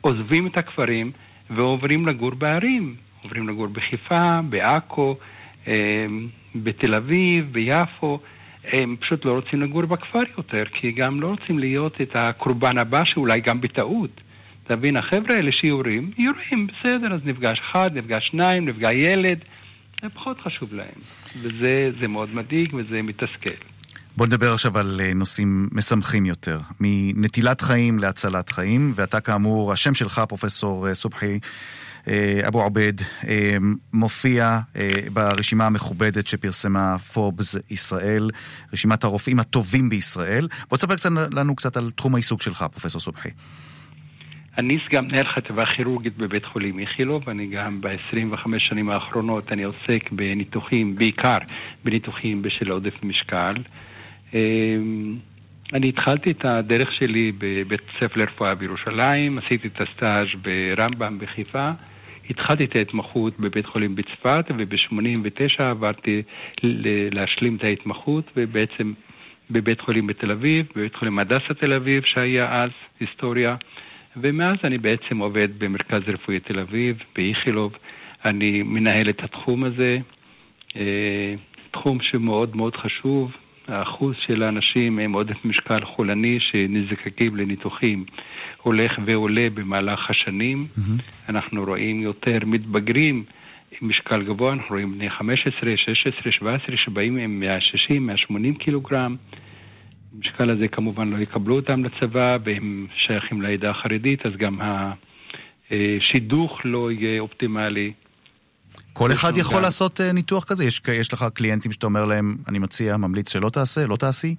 Speaker 17: עוזבים את הכפרים ועוברים לגור בערים. עוברים לגור בחיפה, בעכו, אה, בתל אביב, ביפו. הם פשוט לא רוצים לגור בכפר יותר, כי גם לא רוצים להיות את הקורבן הבא שאולי גם בטעות. אתה מבין, החבר'ה האלה שיורים, יורים, בסדר, אז נפגש אחד, נפגש שניים, נפגע ילד, זה פחות חשוב להם. וזה זה מאוד מדאיג וזה מתסכל.
Speaker 7: בוא נדבר עכשיו על אה, נושאים משמחים יותר, מנטילת חיים להצלת חיים, ואתה כאמור, השם שלך, פרופסור אה, סובחי אה, אבו עובד, מופיע ברשימה המכובדת שפרסמה פורבס ישראל, רשימת הרופאים הטובים בישראל. בוא תספר קצת, לנו קצת על תחום העיסוק שלך, פרופסור סובחי.
Speaker 17: אני סגן מנהל חטיבה כירורגית בבית חולים איכילוב, אני גם ב-25 שנים האחרונות אני עוסק בניתוחים, בעיקר בניתוחים בשל עודף משקל. אמ, אני התחלתי את הדרך שלי בבית ספר לרפואה בירושלים, עשיתי את הסטאז' ברמב"ם בחיפה, התחלתי את ההתמחות בבית חולים בצפת, וב-89 עברתי להשלים את ההתמחות, ובעצם בבית חולים בתל אביב, בבית חולים הדסה תל אביב, שהיה אז היסטוריה, ומאז אני בעצם עובד במרכז רפואי תל אביב, באיכילוב, אני מנהל את התחום הזה, אה, תחום שמאוד מאוד חשוב, האחוז של האנשים עם עודף משקל חולני שנזקקים לניתוחים הולך ועולה במהלך השנים. Mm-hmm. אנחנו רואים יותר מתבגרים עם משקל גבוה, אנחנו רואים בני 15, 16, 17 שבאים עם 160, 180 קילוגרם. המשקל הזה כמובן לא יקבלו אותם לצבא והם שייכים לעדה החרדית, אז גם השידוך לא יהיה אופטימלי.
Speaker 7: כל אחד יכול
Speaker 17: גם-
Speaker 7: לעשות אה, ניתוח כזה? יש, יש לך קליינטים שאתה אומר להם, אני מציע, ממליץ שלא תעשה, לא תעשי?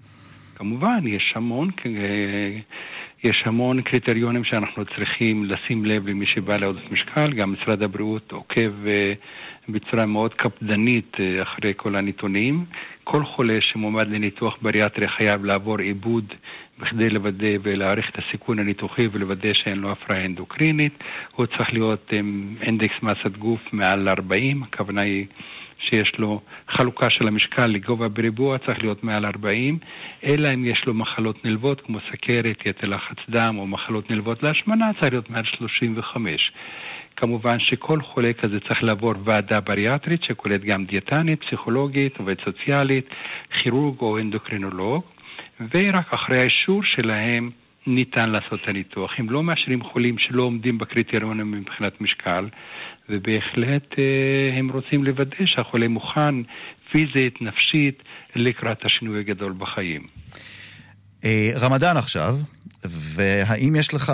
Speaker 17: כמובן, יש המון, יש המון קריטריונים שאנחנו צריכים לשים לב למי שבא לעודף משקל, גם משרד הבריאות עוקב אה, בצורה מאוד קפדנית אה, אחרי כל הנתונים. כל חולה שמועמד לניתוח בריאטרי חייב לעבור עיבוד בכדי לוודא ולהעריך את הסיכון הניתוחי ולוודא שאין לו הפרעה אנדוקרינית. הוא צריך להיות עם אינדקס מסת גוף מעל 40, הכוונה היא שיש לו חלוקה של המשקל לגובה בריבוע, צריך להיות מעל 40, אלא אם יש לו מחלות נלוות כמו סכרת, יתר לחץ דם או מחלות נלוות להשמנה, צריך להיות מעל 35. כמובן שכל חולה כזה צריך לעבור ועדה בריאטרית שכוללת גם דיאטנית, פסיכולוגית, עובד סוציאלית, כירורג או אנדוקרינולוג, ורק אחרי האישור שלהם ניתן לעשות את הניתוח. הם לא מאשרים חולים שלא עומדים בקריטריונים מבחינת משקל, ובהחלט אה, הם רוצים לוודא שהחולה מוכן פיזית, נפשית, לקראת השינוי הגדול בחיים.
Speaker 7: אה, רמדאן עכשיו, והאם יש לך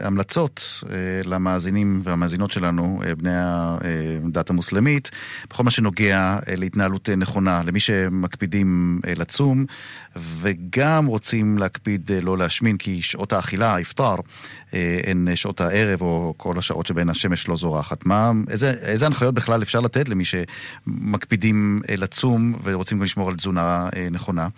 Speaker 7: המלצות אה, למאזינים והמאזינות שלנו, אה, בני הדת המוסלמית, בכל מה שנוגע אה, להתנהלות נכונה, למי שמקפידים לצום, וגם רוצים להקפיד לא להשמין, כי שעות האכילה, האפטאר, אה, הן שעות הערב או כל השעות שבהן השמש לא זורחת. מה, איזה, איזה הנחיות בכלל אפשר לתת למי שמקפידים לצום ורוצים גם לשמור על תזונה נכונה?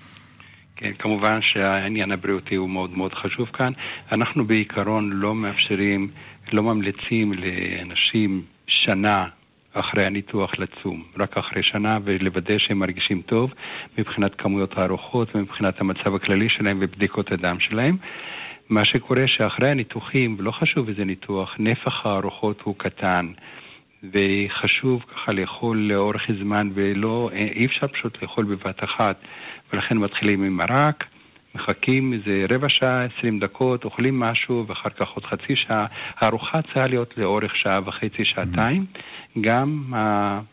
Speaker 17: כן, כמובן שהעניין הבריאותי הוא מאוד מאוד חשוב כאן. אנחנו בעיקרון לא מאפשרים, לא ממליצים לאנשים שנה אחרי הניתוח לצום, רק אחרי שנה ולוודא שהם מרגישים טוב מבחינת כמויות הארוחות ומבחינת המצב הכללי שלהם ובדיקות הדם שלהם. מה שקורה שאחרי הניתוחים, ולא חשוב איזה ניתוח, נפח הארוחות הוא קטן. וחשוב ככה לאכול לאורך זמן ולא, אי אפשר פשוט לאכול בבת אחת ולכן מתחילים עם מרק, מחכים איזה רבע שעה, עשרים דקות, אוכלים משהו ואחר כך עוד חצי שעה. הארוחה צריכה להיות לאורך שעה וחצי, שעתיים. גם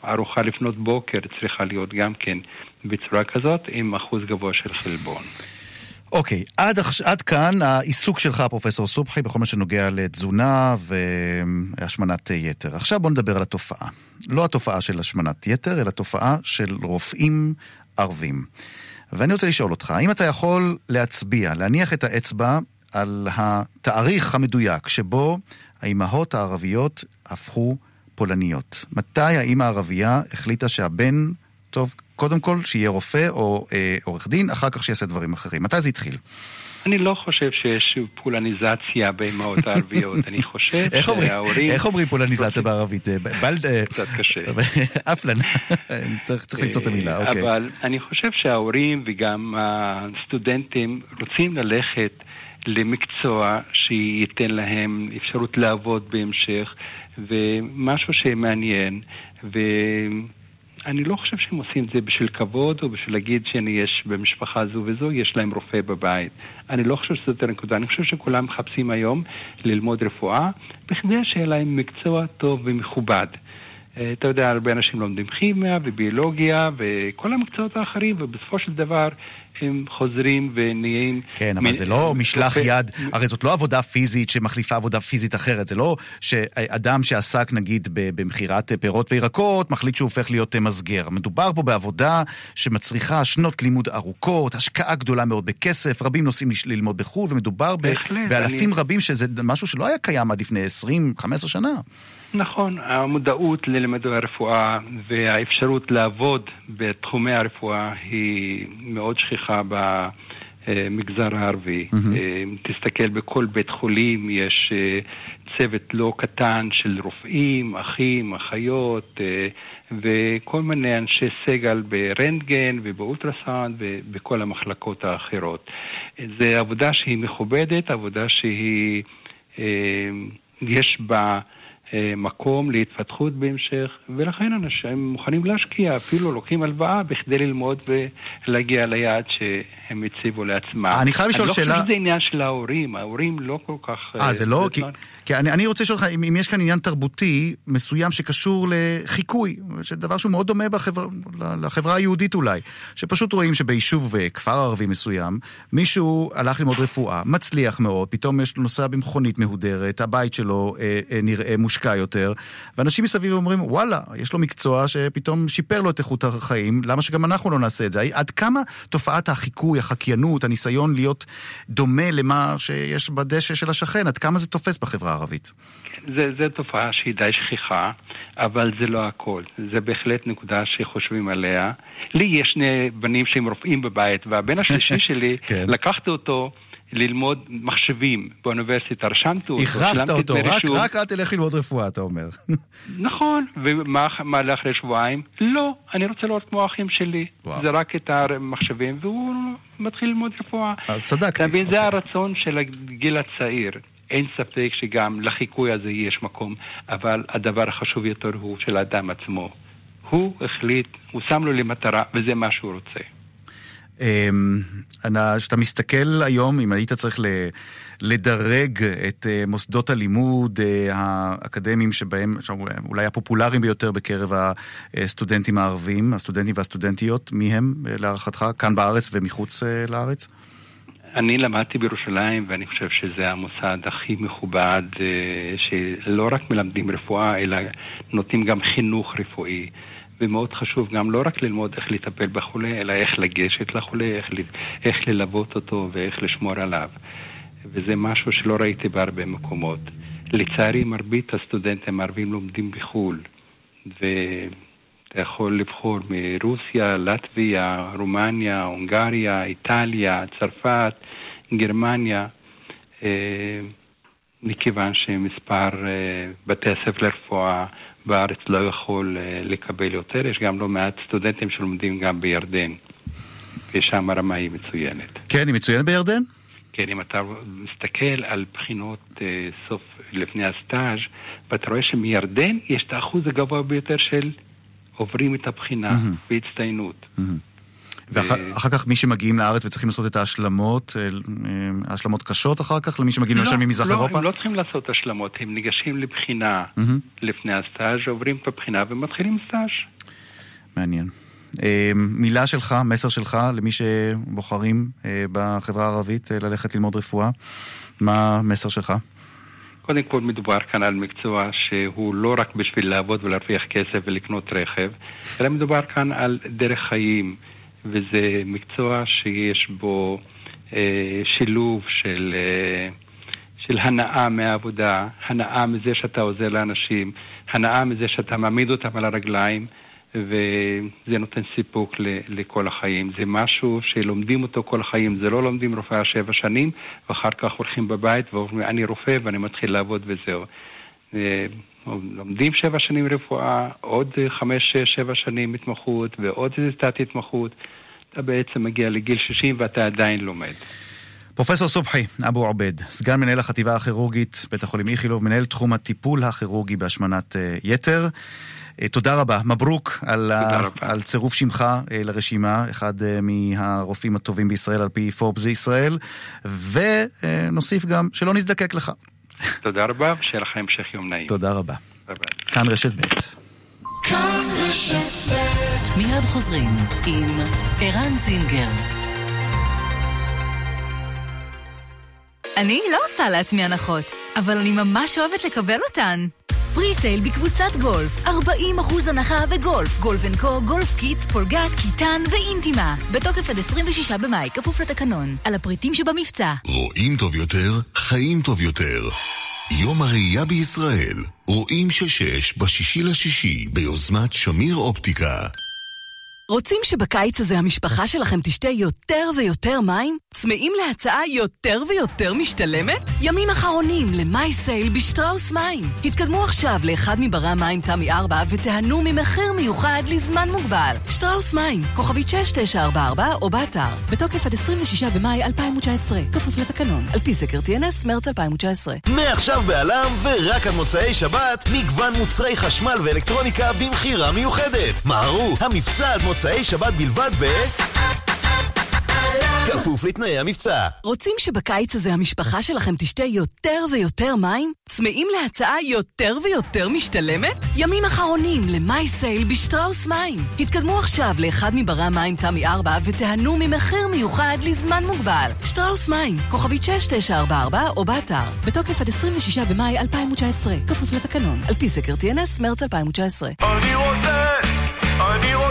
Speaker 17: הארוחה לפנות בוקר צריכה להיות גם כן בצורה כזאת עם אחוז גבוה של חלבון.
Speaker 7: אוקיי, okay, עד, עד כאן העיסוק שלך, פרופסור סובחי, בכל מה שנוגע לתזונה והשמנת יתר. עכשיו בוא נדבר על התופעה. לא התופעה של השמנת יתר, אלא תופעה של רופאים ערבים. ואני רוצה לשאול אותך, האם אתה יכול להצביע, להניח את האצבע על התאריך המדויק שבו האימהות הערביות הפכו פולניות? מתי האימא הערבייה החליטה שהבן, טוב, קודם כל שיהיה רופא או אה, עורך דין, אחר כך שיעשה דברים אחרים? מתי זה התחיל?
Speaker 17: אני לא חושב שיש פולניזציה באמהות הערביות, אני חושב שההורים...
Speaker 7: איך אומרים פולניזציה בערבית? בלד...
Speaker 17: קצת קשה. *laughs*
Speaker 7: אפלן, צריך למצוא את המילה, אוקיי.
Speaker 17: אבל אני חושב שההורים וגם הסטודנטים רוצים ללכת למקצוע שייתן להם אפשרות לעבוד בהמשך, ומשהו שמעניין, ו... אני לא חושב שהם עושים את זה בשביל כבוד או בשביל להגיד שאני יש במשפחה זו וזו, יש להם רופא בבית. אני לא חושב שזאת הנקודה. אני חושב שכולם מחפשים היום ללמוד רפואה בכדי שיהיה להם מקצוע טוב ומכובד. אתה יודע, הרבה אנשים לומדים כימיה וביולוגיה וכל המקצועות האחרים, ובסופו של דבר הם חוזרים ונהיים...
Speaker 7: כן, אבל מ... זה לא משלח יד, הרי זאת לא עבודה פיזית שמחליפה עבודה פיזית אחרת, זה לא שאדם שעסק נגיד במכירת פירות וירקות, מחליט שהוא הופך להיות מסגר. מדובר פה בעבודה שמצריכה שנות לימוד ארוכות, השקעה גדולה מאוד בכסף, רבים נוסעים ללמוד בחו"ל, ומדובר בהחלט, באלפים אני... רבים שזה משהו שלא היה קיים עד לפני 20-15 שנה.
Speaker 17: נכון, המודעות ללימודי הרפואה והאפשרות לעבוד בתחומי הרפואה היא מאוד שכיחה במגזר הערבי. Mm-hmm. תסתכל בכל בית חולים, יש אה, צוות לא קטן של רופאים, אחים, אחיות אה, וכל מיני אנשי סגל ברנטגן ובאולטרסאונד ובכל המחלקות האחרות. זו עבודה שהיא מכובדת, עבודה שהיא, יש בה... אה, מקום להתפתחות בהמשך, ולכן אנשים מוכנים להשקיע, אפילו לוקחים הלוואה בכדי ללמוד ולהגיע ליעד שהם הציבו לעצמם.
Speaker 7: אני חייב לשאול שאלה...
Speaker 17: אני לא חושב שזה עניין של ההורים, ההורים לא כל כך...
Speaker 7: אה, זה לא? כי, כי אני, אני רוצה לשאול אותך, אם, יש כאן עניין תרבותי מסוים שקשור לחיקוי, דבר שהוא מאוד דומה לחברה היהודית אולי, שפשוט רואים שביישוב אה, כפר ערבי מסוים, מישהו הלך ללמוד רפואה, מצליח מאוד, פתאום יש לו נוסע במכונית מהודרת, הבית שלו אה, אה, נראה. מושקע יותר, ואנשים מסביב אומרים, וואלה, יש לו מקצוע שפתאום שיפר לו את איכות החיים, למה שגם אנחנו לא נעשה את זה? עד כמה תופעת החיקוי, החקיינות, הניסיון להיות דומה למה שיש בדשא של השכן, עד כמה זה תופס בחברה הערבית?
Speaker 17: זה, זה תופעה שהיא די שכיחה, אבל זה לא הכל. זה בהחלט נקודה שחושבים עליה. לי יש שני בנים שהם רופאים בבית, והבן השלישי *laughs* שלי, כן. לקחתי אותו ללמוד מחשבים באוניברסיטה, רשמתי אותו,
Speaker 7: הכרחת אותו, רק, רק אל תלך ללמוד רפואה, אתה אומר. *laughs*
Speaker 17: נכון, ומה הלך אחרי שבועיים? לא, אני רוצה לראות כמו האחים שלי. וואו. זה רק את המחשבים, והוא מתחיל ללמוד רפואה.
Speaker 7: אז צדקתי.
Speaker 17: אתה מבין, זה הרצון של הגיל הצעיר. אין ספק שגם לחיקוי הזה יש מקום, אבל הדבר החשוב יותר הוא של האדם עצמו. הוא החליט, הוא שם לו למטרה, וזה מה שהוא רוצה.
Speaker 7: כשאתה אמ, מסתכל היום, אם היית צריך לדרג את אה, מוסדות הלימוד אה, האקדמיים שבהם, אולי הפופולריים ביותר בקרב הסטודנטים הערבים, הסטודנטים והסטודנטיות, מי הם אה, להערכתך, כאן בארץ ומחוץ לארץ?
Speaker 17: אני למדתי בירושלים ואני חושב שזה המוסד הכי מכובד, שלא רק מלמדים רפואה, אלא נותנים גם חינוך רפואי. ומאוד חשוב גם לא רק ללמוד איך לטפל בחולה, אלא איך לגשת לחולה, איך, איך ללוות אותו ואיך לשמור עליו. וזה משהו שלא ראיתי בהרבה מקומות. לצערי, מרבית הסטודנטים הערבים לומדים בחו"ל, ואתה יכול לבחור מרוסיה, לטביה, רומניה, הונגריה, איטליה, צרפת, גרמניה, אה, מכיוון שמספר אה, בתי הספר לרפואה בארץ לא יכול אה, לקבל יותר, יש גם לא מעט סטודנטים שלומדים גם בירדן, ושם הרמה היא מצוינת.
Speaker 7: כן, היא מצוינת בירדן?
Speaker 17: כן, אם אתה מסתכל על בחינות uh, סוף לפני הסטאז' ואתה רואה שמירדן יש את האחוז הגבוה ביותר של עוברים את הבחינה mm-hmm. בהצטיינות. Mm-hmm.
Speaker 7: ואחר כך מי שמגיעים לארץ וצריכים לעשות את ההשלמות, אה, אה, השלמות קשות אחר כך למי שמגיעים למשל
Speaker 17: לא,
Speaker 7: ממזרח
Speaker 17: לא,
Speaker 7: אירופה?
Speaker 17: הם לא צריכים לעשות השלמות, הם ניגשים לבחינה. לפני הסטאז', עוברים את הבחינה ומתחילים סטאז'.
Speaker 7: מעניין. אה, מילה שלך, מסר שלך למי שבוחרים בחברה הערבית ללכת ללמוד רפואה, מה המסר שלך?
Speaker 17: קודם כל מדובר כאן על מקצוע שהוא לא רק בשביל לעבוד ולהרוויח כסף ולקנות רכב, אלא מדובר כאן על דרך חיים. וזה מקצוע שיש בו אה, שילוב של, אה, של הנאה מהעבודה, הנאה מזה שאתה עוזר לאנשים, הנאה מזה שאתה מעמיד אותם על הרגליים, וזה נותן סיפוק ל, לכל החיים. זה משהו שלומדים אותו כל החיים, זה לא לומדים רופאה שבע שנים, ואחר כך הולכים בבית ואומרים, אני רופא ואני מתחיל לעבוד וזהו. אה, לומדים שבע שנים רפואה, עוד חמש, שש, שבע שנים התמחות ועוד איזה תת-התמחות. אתה בעצם מגיע לגיל 60 ואתה עדיין לומד.
Speaker 7: פרופסור סובחי אבו עובד, סגן מנהל החטיבה הכירורגית, בית החולים איכילוב, מנהל תחום הטיפול הכירורגי בהשמנת uh, יתר. תודה רבה, מברוק על, ה... על צירוף שמך לרשימה, אחד מהרופאים הטובים בישראל על פי פורבס ישראל, ונוסיף גם שלא נזדקק לך.
Speaker 17: תודה רבה, שיהיה לך המשך יום נעים.
Speaker 7: תודה רבה. כאן רשת ב'.
Speaker 2: כאן רשת ב'
Speaker 6: מיד חוזרים עם ערן זינגר.
Speaker 18: אני לא עושה לעצמי הנחות, אבל אני ממש אוהבת לקבל אותן. pre-sale בקבוצת גולף, 40% הנחה בגולף, גולף אנד קו, גולף קיטס, פולגת, קיטן ואינטימה. בתוקף עד 26 במאי, כפוף לתקנון. על הפריטים שבמבצע.
Speaker 19: רואים טוב יותר, חיים טוב יותר. יום הראייה בישראל, רואים ששש בשישי לשישי, ביוזמת שמיר אופטיקה.
Speaker 20: רוצים שבקיץ הזה המשפחה שלכם תשתה יותר ויותר מים? צמאים להצעה יותר ויותר משתלמת? ימים אחרונים למאי סייל בשטראוס מים. התקדמו עכשיו לאחד מברי המים תמי 4 ותיהנו ממחיר מיוחד לזמן מוגבל. שטראוס מים, כוכבית 6944 או באתר. בתוקף עד 26 במאי 2019, כפוף לתקנון. על פי סקר TNS, מרץ 2019.
Speaker 21: מעכשיו בעלם ורק עד מוצאי שבת, מגוון מוצרי חשמל ואלקטרוניקה במכירה מיוחדת. מהרו, המבצע עד מוצאי שבת בלבד ב... כפוף לתנאי המבצע.
Speaker 20: רוצים שבקיץ הזה המשפחה שלכם תשתה יותר ויותר מים? צמאים להצעה יותר ויותר משתלמת? ימים אחרונים למאי סייל בשטראוס מים. התקדמו עכשיו לאחד מברי המים תמי 4 ותיהנו ממחיר מיוחד לזמן מוגבל. שטראוס מים, כוכבית 6944 או באתר. בתוקף עד 26 במאי 2019, כפוף לתקנון. על פי סקר TNS, מרץ 2019.
Speaker 22: אני רוצה, אני רוצה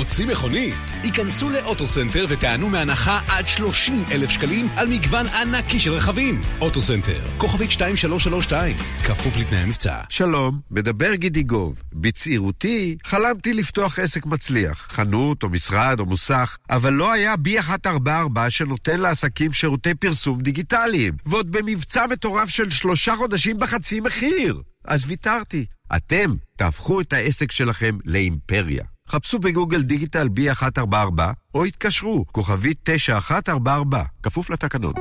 Speaker 12: רוצים מכונית? היכנסו לאוטוסנטר וטענו מהנחה עד 30 אלף שקלים על מגוון ענקי של רכבים. אוטוסנטר, כוכבית 2332, כפוף לתנאי המבצע.
Speaker 23: שלום, מדבר גידי גוב. בצעירותי חלמתי לפתוח עסק מצליח, חנות או משרד או מוסך, אבל לא היה B144 שנותן לעסקים שירותי פרסום דיגיטליים, ועוד במבצע מטורף של שלושה חודשים בחצי מחיר. אז ויתרתי. אתם תהפכו את העסק שלכם לאימפריה. חפשו בגוגל דיגיטל B144 או התקשרו, כוכבית 9144, כפוף לתקנון.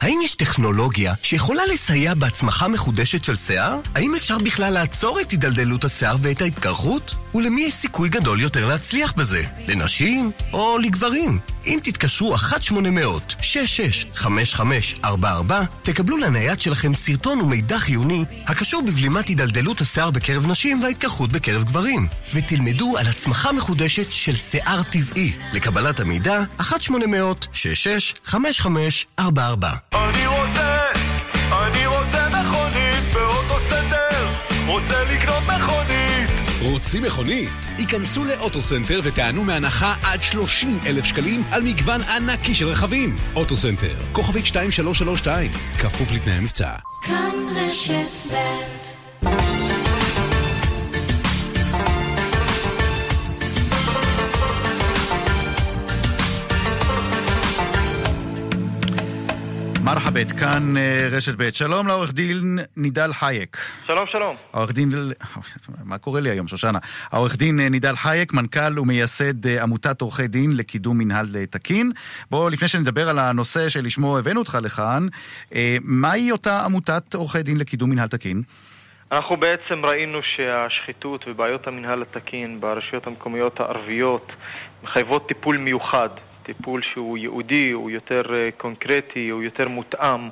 Speaker 24: האם יש טכנולוגיה שיכולה לסייע בהצמחה מחודשת של שיער? האם אפשר בכלל לעצור את הידלדלות השיער ואת ההתקרחות? ולמי יש סיכוי גדול יותר להצליח בזה? לנשים או לגברים? אם תתקשרו 1-800-665544, תקבלו לנייד שלכם סרטון ומידע חיוני הקשור בבלימת הידלדלות השיער בקרב נשים וההתקרחות בקרב גברים, ותלמדו על הצמחה מחודשת של שיער טבעי. לקבלת המידע, 1-800-665544.
Speaker 22: אני רוצה, אני רוצה מכונית באוטוסנטר, רוצה לקנות מכונית.
Speaker 12: רוצים מכונית? היכנסו לאוטוסנטר וטענו מהנחה עד 30 אלף שקלים על מגוון ענקי של רכבים. אוטוסנטר, כוכבית 2332, כפוף לתנאי המבצע.
Speaker 2: כאן רשת ב'
Speaker 7: מרחבת, כאן אה, רשת ב'. שלום לעורך דין נידל חייק.
Speaker 25: שלום, שלום.
Speaker 7: העורך דין, מה קורה לי היום, שושנה? העורך דין אה, נידל חייק, מנכ"ל ומייסד אה, עמותת עורכי דין לקידום מנהל תקין. בואו, לפני שנדבר על הנושא שלשמו הבאנו אותך לכאן, מהי אותה עמותת עורכי דין לקידום מנהל תקין?
Speaker 25: אנחנו בעצם ראינו שהשחיתות ובעיות המנהל התקין ברשויות המקומיות הערביות מחייבות טיפול מיוחד, טיפול שהוא ייעודי, הוא יותר אה, קונקרטי, הוא יותר מותאם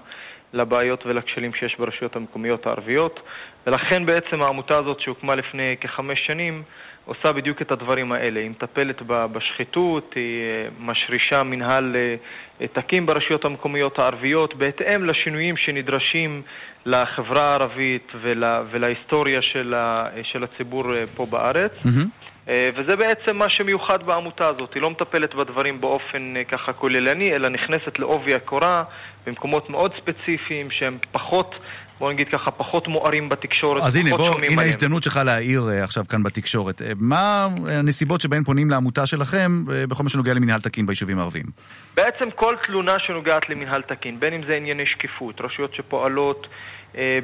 Speaker 25: לבעיות ולכשלים שיש ברשויות המקומיות הערביות ולכן בעצם העמותה הזאת שהוקמה לפני כחמש שנים עושה בדיוק את הדברים האלה. היא מטפלת בשחיתות, היא אה, משרישה מנהל אה, תקין ברשויות המקומיות הערביות בהתאם לשינויים שנדרשים לחברה הערבית ול, ולהיסטוריה של, ה, של הציבור פה בארץ. אה, וזה בעצם מה שמיוחד בעמותה הזאת. היא לא מטפלת בדברים באופן אה, ככה כוללני, אלא נכנסת לעובי הקורה במקומות מאוד ספציפיים שהם פחות, בוא נגיד ככה, פחות מוארים בתקשורת,
Speaker 7: אז הנה, בוא, הנה. ההזדמנות שלך להעיר אה, עכשיו כאן בתקשורת. אה, מה הנסיבות שבהן פונים לעמותה שלכם אה, בכל מה שנוגע למנהל תקין ביישובים הערביים?
Speaker 25: בעצם כל תלונה שנוגעת למנהל תקין, בין אם זה ענייני שקיפות, רשויות שפועלות אה,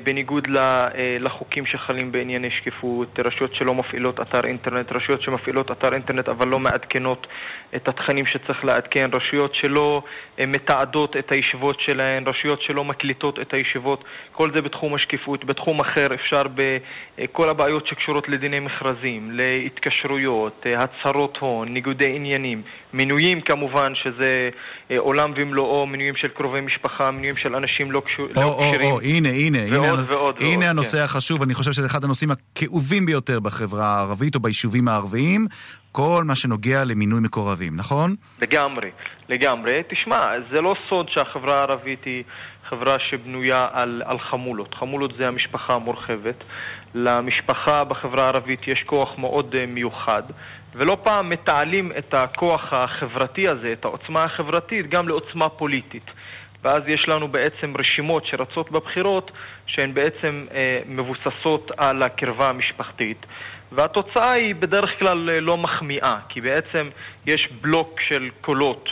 Speaker 25: בניגוד ל- אה, לחוקים שחלים בענייני שקיפות, רשויות שלא מפעילות אתר אינטרנט, רשויות שמפעילות אתר אינטרנט אבל לא מעדכנות את התכנים שצריך לעדכן, רשויות שלא אה, מתעדות את הישיבות שלהן, רשויות שלא מקליטות את הישיבות, כל זה בתחום השקיפות. בתחום אחר אפשר בכל הבעיות שקשורות לדיני מכרזים, להתקשרויות, אה, הצהרות הון, ניגודי עניינים, מינויים כמובן, שזה אה, עולם ומלואו, מינויים של קרובי משפחה, מינויים של אנשים לא
Speaker 7: או,
Speaker 25: לא
Speaker 7: או,
Speaker 25: כשירים.
Speaker 7: או, הנה, הנה, הנה,
Speaker 25: ועוד ועוד
Speaker 7: הנה
Speaker 25: ועוד,
Speaker 7: הנושא
Speaker 25: כן.
Speaker 7: החשוב, אני חושב שזה אחד הנושאים הכאובים ביותר בחברה הערבית או ביישובים הערביים, כל מה שנוגע למינוי מקורבים, נכון?
Speaker 25: לגמרי, לגמרי. תשמע, זה לא סוד שהחברה הערבית היא חברה שבנויה על, על חמולות. חמולות זה המשפחה המורחבת. למשפחה בחברה הערבית יש כוח מאוד אה, מיוחד, ולא פעם מתעלים את הכוח החברתי הזה, את העוצמה החברתית, גם לעוצמה פוליטית. ואז יש לנו בעצם רשימות שרצות בבחירות שהן בעצם אה, מבוססות על הקרבה המשפחתית והתוצאה היא בדרך כלל אה, לא מחמיאה כי בעצם יש בלוק של קולות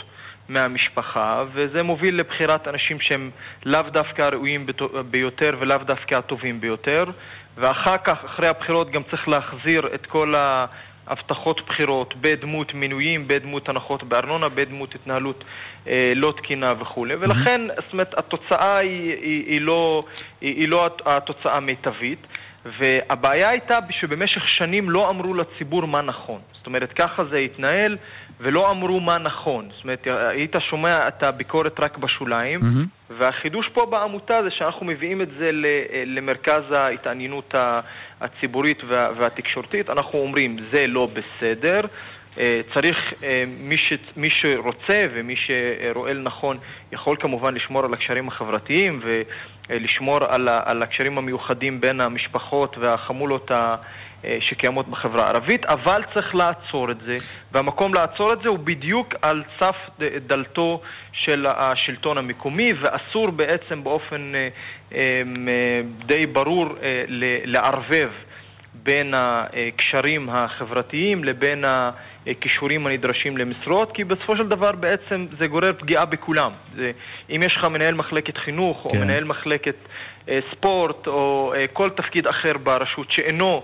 Speaker 25: מהמשפחה וזה מוביל לבחירת אנשים שהם לאו דווקא הראויים בטו- ביותר ולאו דווקא הטובים ביותר ואחר כך, אחרי הבחירות גם צריך להחזיר את כל ה... הבטחות בחירות בדמות מינויים, בדמות הנחות בארנונה, בדמות התנהלות אה, לא תקינה וכולי. ולכן, זאת אומרת, התוצאה היא, היא, היא, לא, היא, היא לא הת- התוצאה המיטבית. והבעיה הייתה שבמשך שנים לא אמרו לציבור מה נכון. זאת אומרת, ככה זה התנהל, ולא אמרו מה נכון. זאת אומרת, היית שומע את הביקורת רק בשוליים, והחידוש פה בעמותה זה שאנחנו מביאים את זה למרכז ההתעניינות הציבורית וה- והתקשורתית. אנחנו אומרים, זה לא בסדר. אה, צריך, אה, מי, ש, מי שרוצה ומי שרואה לנכון יכול כמובן לשמור על הקשרים החברתיים ולשמור על, ה- על הקשרים המיוחדים בין המשפחות והחמולות ה- אה, שקיימות בחברה הערבית, אבל צריך לעצור את זה, והמקום לעצור את זה הוא בדיוק על סף דלתו של השלטון המקומי, ואסור בעצם באופן אה, אה, די ברור אה, לערבב בין הקשרים החברתיים לבין הכישורים הנדרשים למשרות, כי בסופו של דבר בעצם זה גורר פגיעה בכולם. זה, אם יש לך מנהל מחלקת חינוך,
Speaker 7: כן.
Speaker 25: או מנהל מחלקת אה, ספורט, או אה, כל תפקיד אחר ברשות שאינו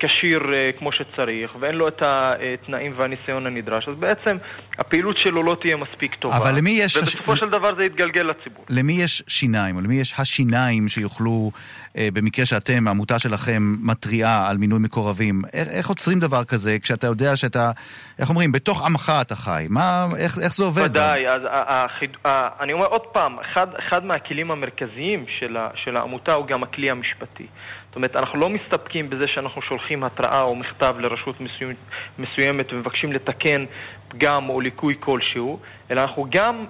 Speaker 25: כשיר אה, כמו שצריך, ואין לו את התנאים והניסיון הנדרש, אז בעצם הפעילות שלו לא תהיה מספיק טובה.
Speaker 7: אבל למי יש...
Speaker 25: ובסופו של דבר זה יתגלגל לציבור.
Speaker 7: למי יש שיניים, או למי יש השיניים שיוכלו, אה, במקרה שאתם, העמותה שלכם, מתריעה על מינוי מקורבים, איך, איך עוצרים דבר כזה כשאתה יודע שאתה, איך אומרים, בתוך עמך אתה חי? מה, איך, איך זה עובד?
Speaker 25: ודאי, אז החיד- אני אומר עוד פעם, אחד, אחד מהכלים המרכזיים של, ה, של העמותה הוא גם הכלי המשפטי. זאת אומרת, אנחנו לא מסתפקים בזה שאנחנו שולחים התראה או מכתב לרשות מסוימת, מסוימת ומבקשים לתקן פגם או ליקוי כלשהו, אלא אנחנו גם,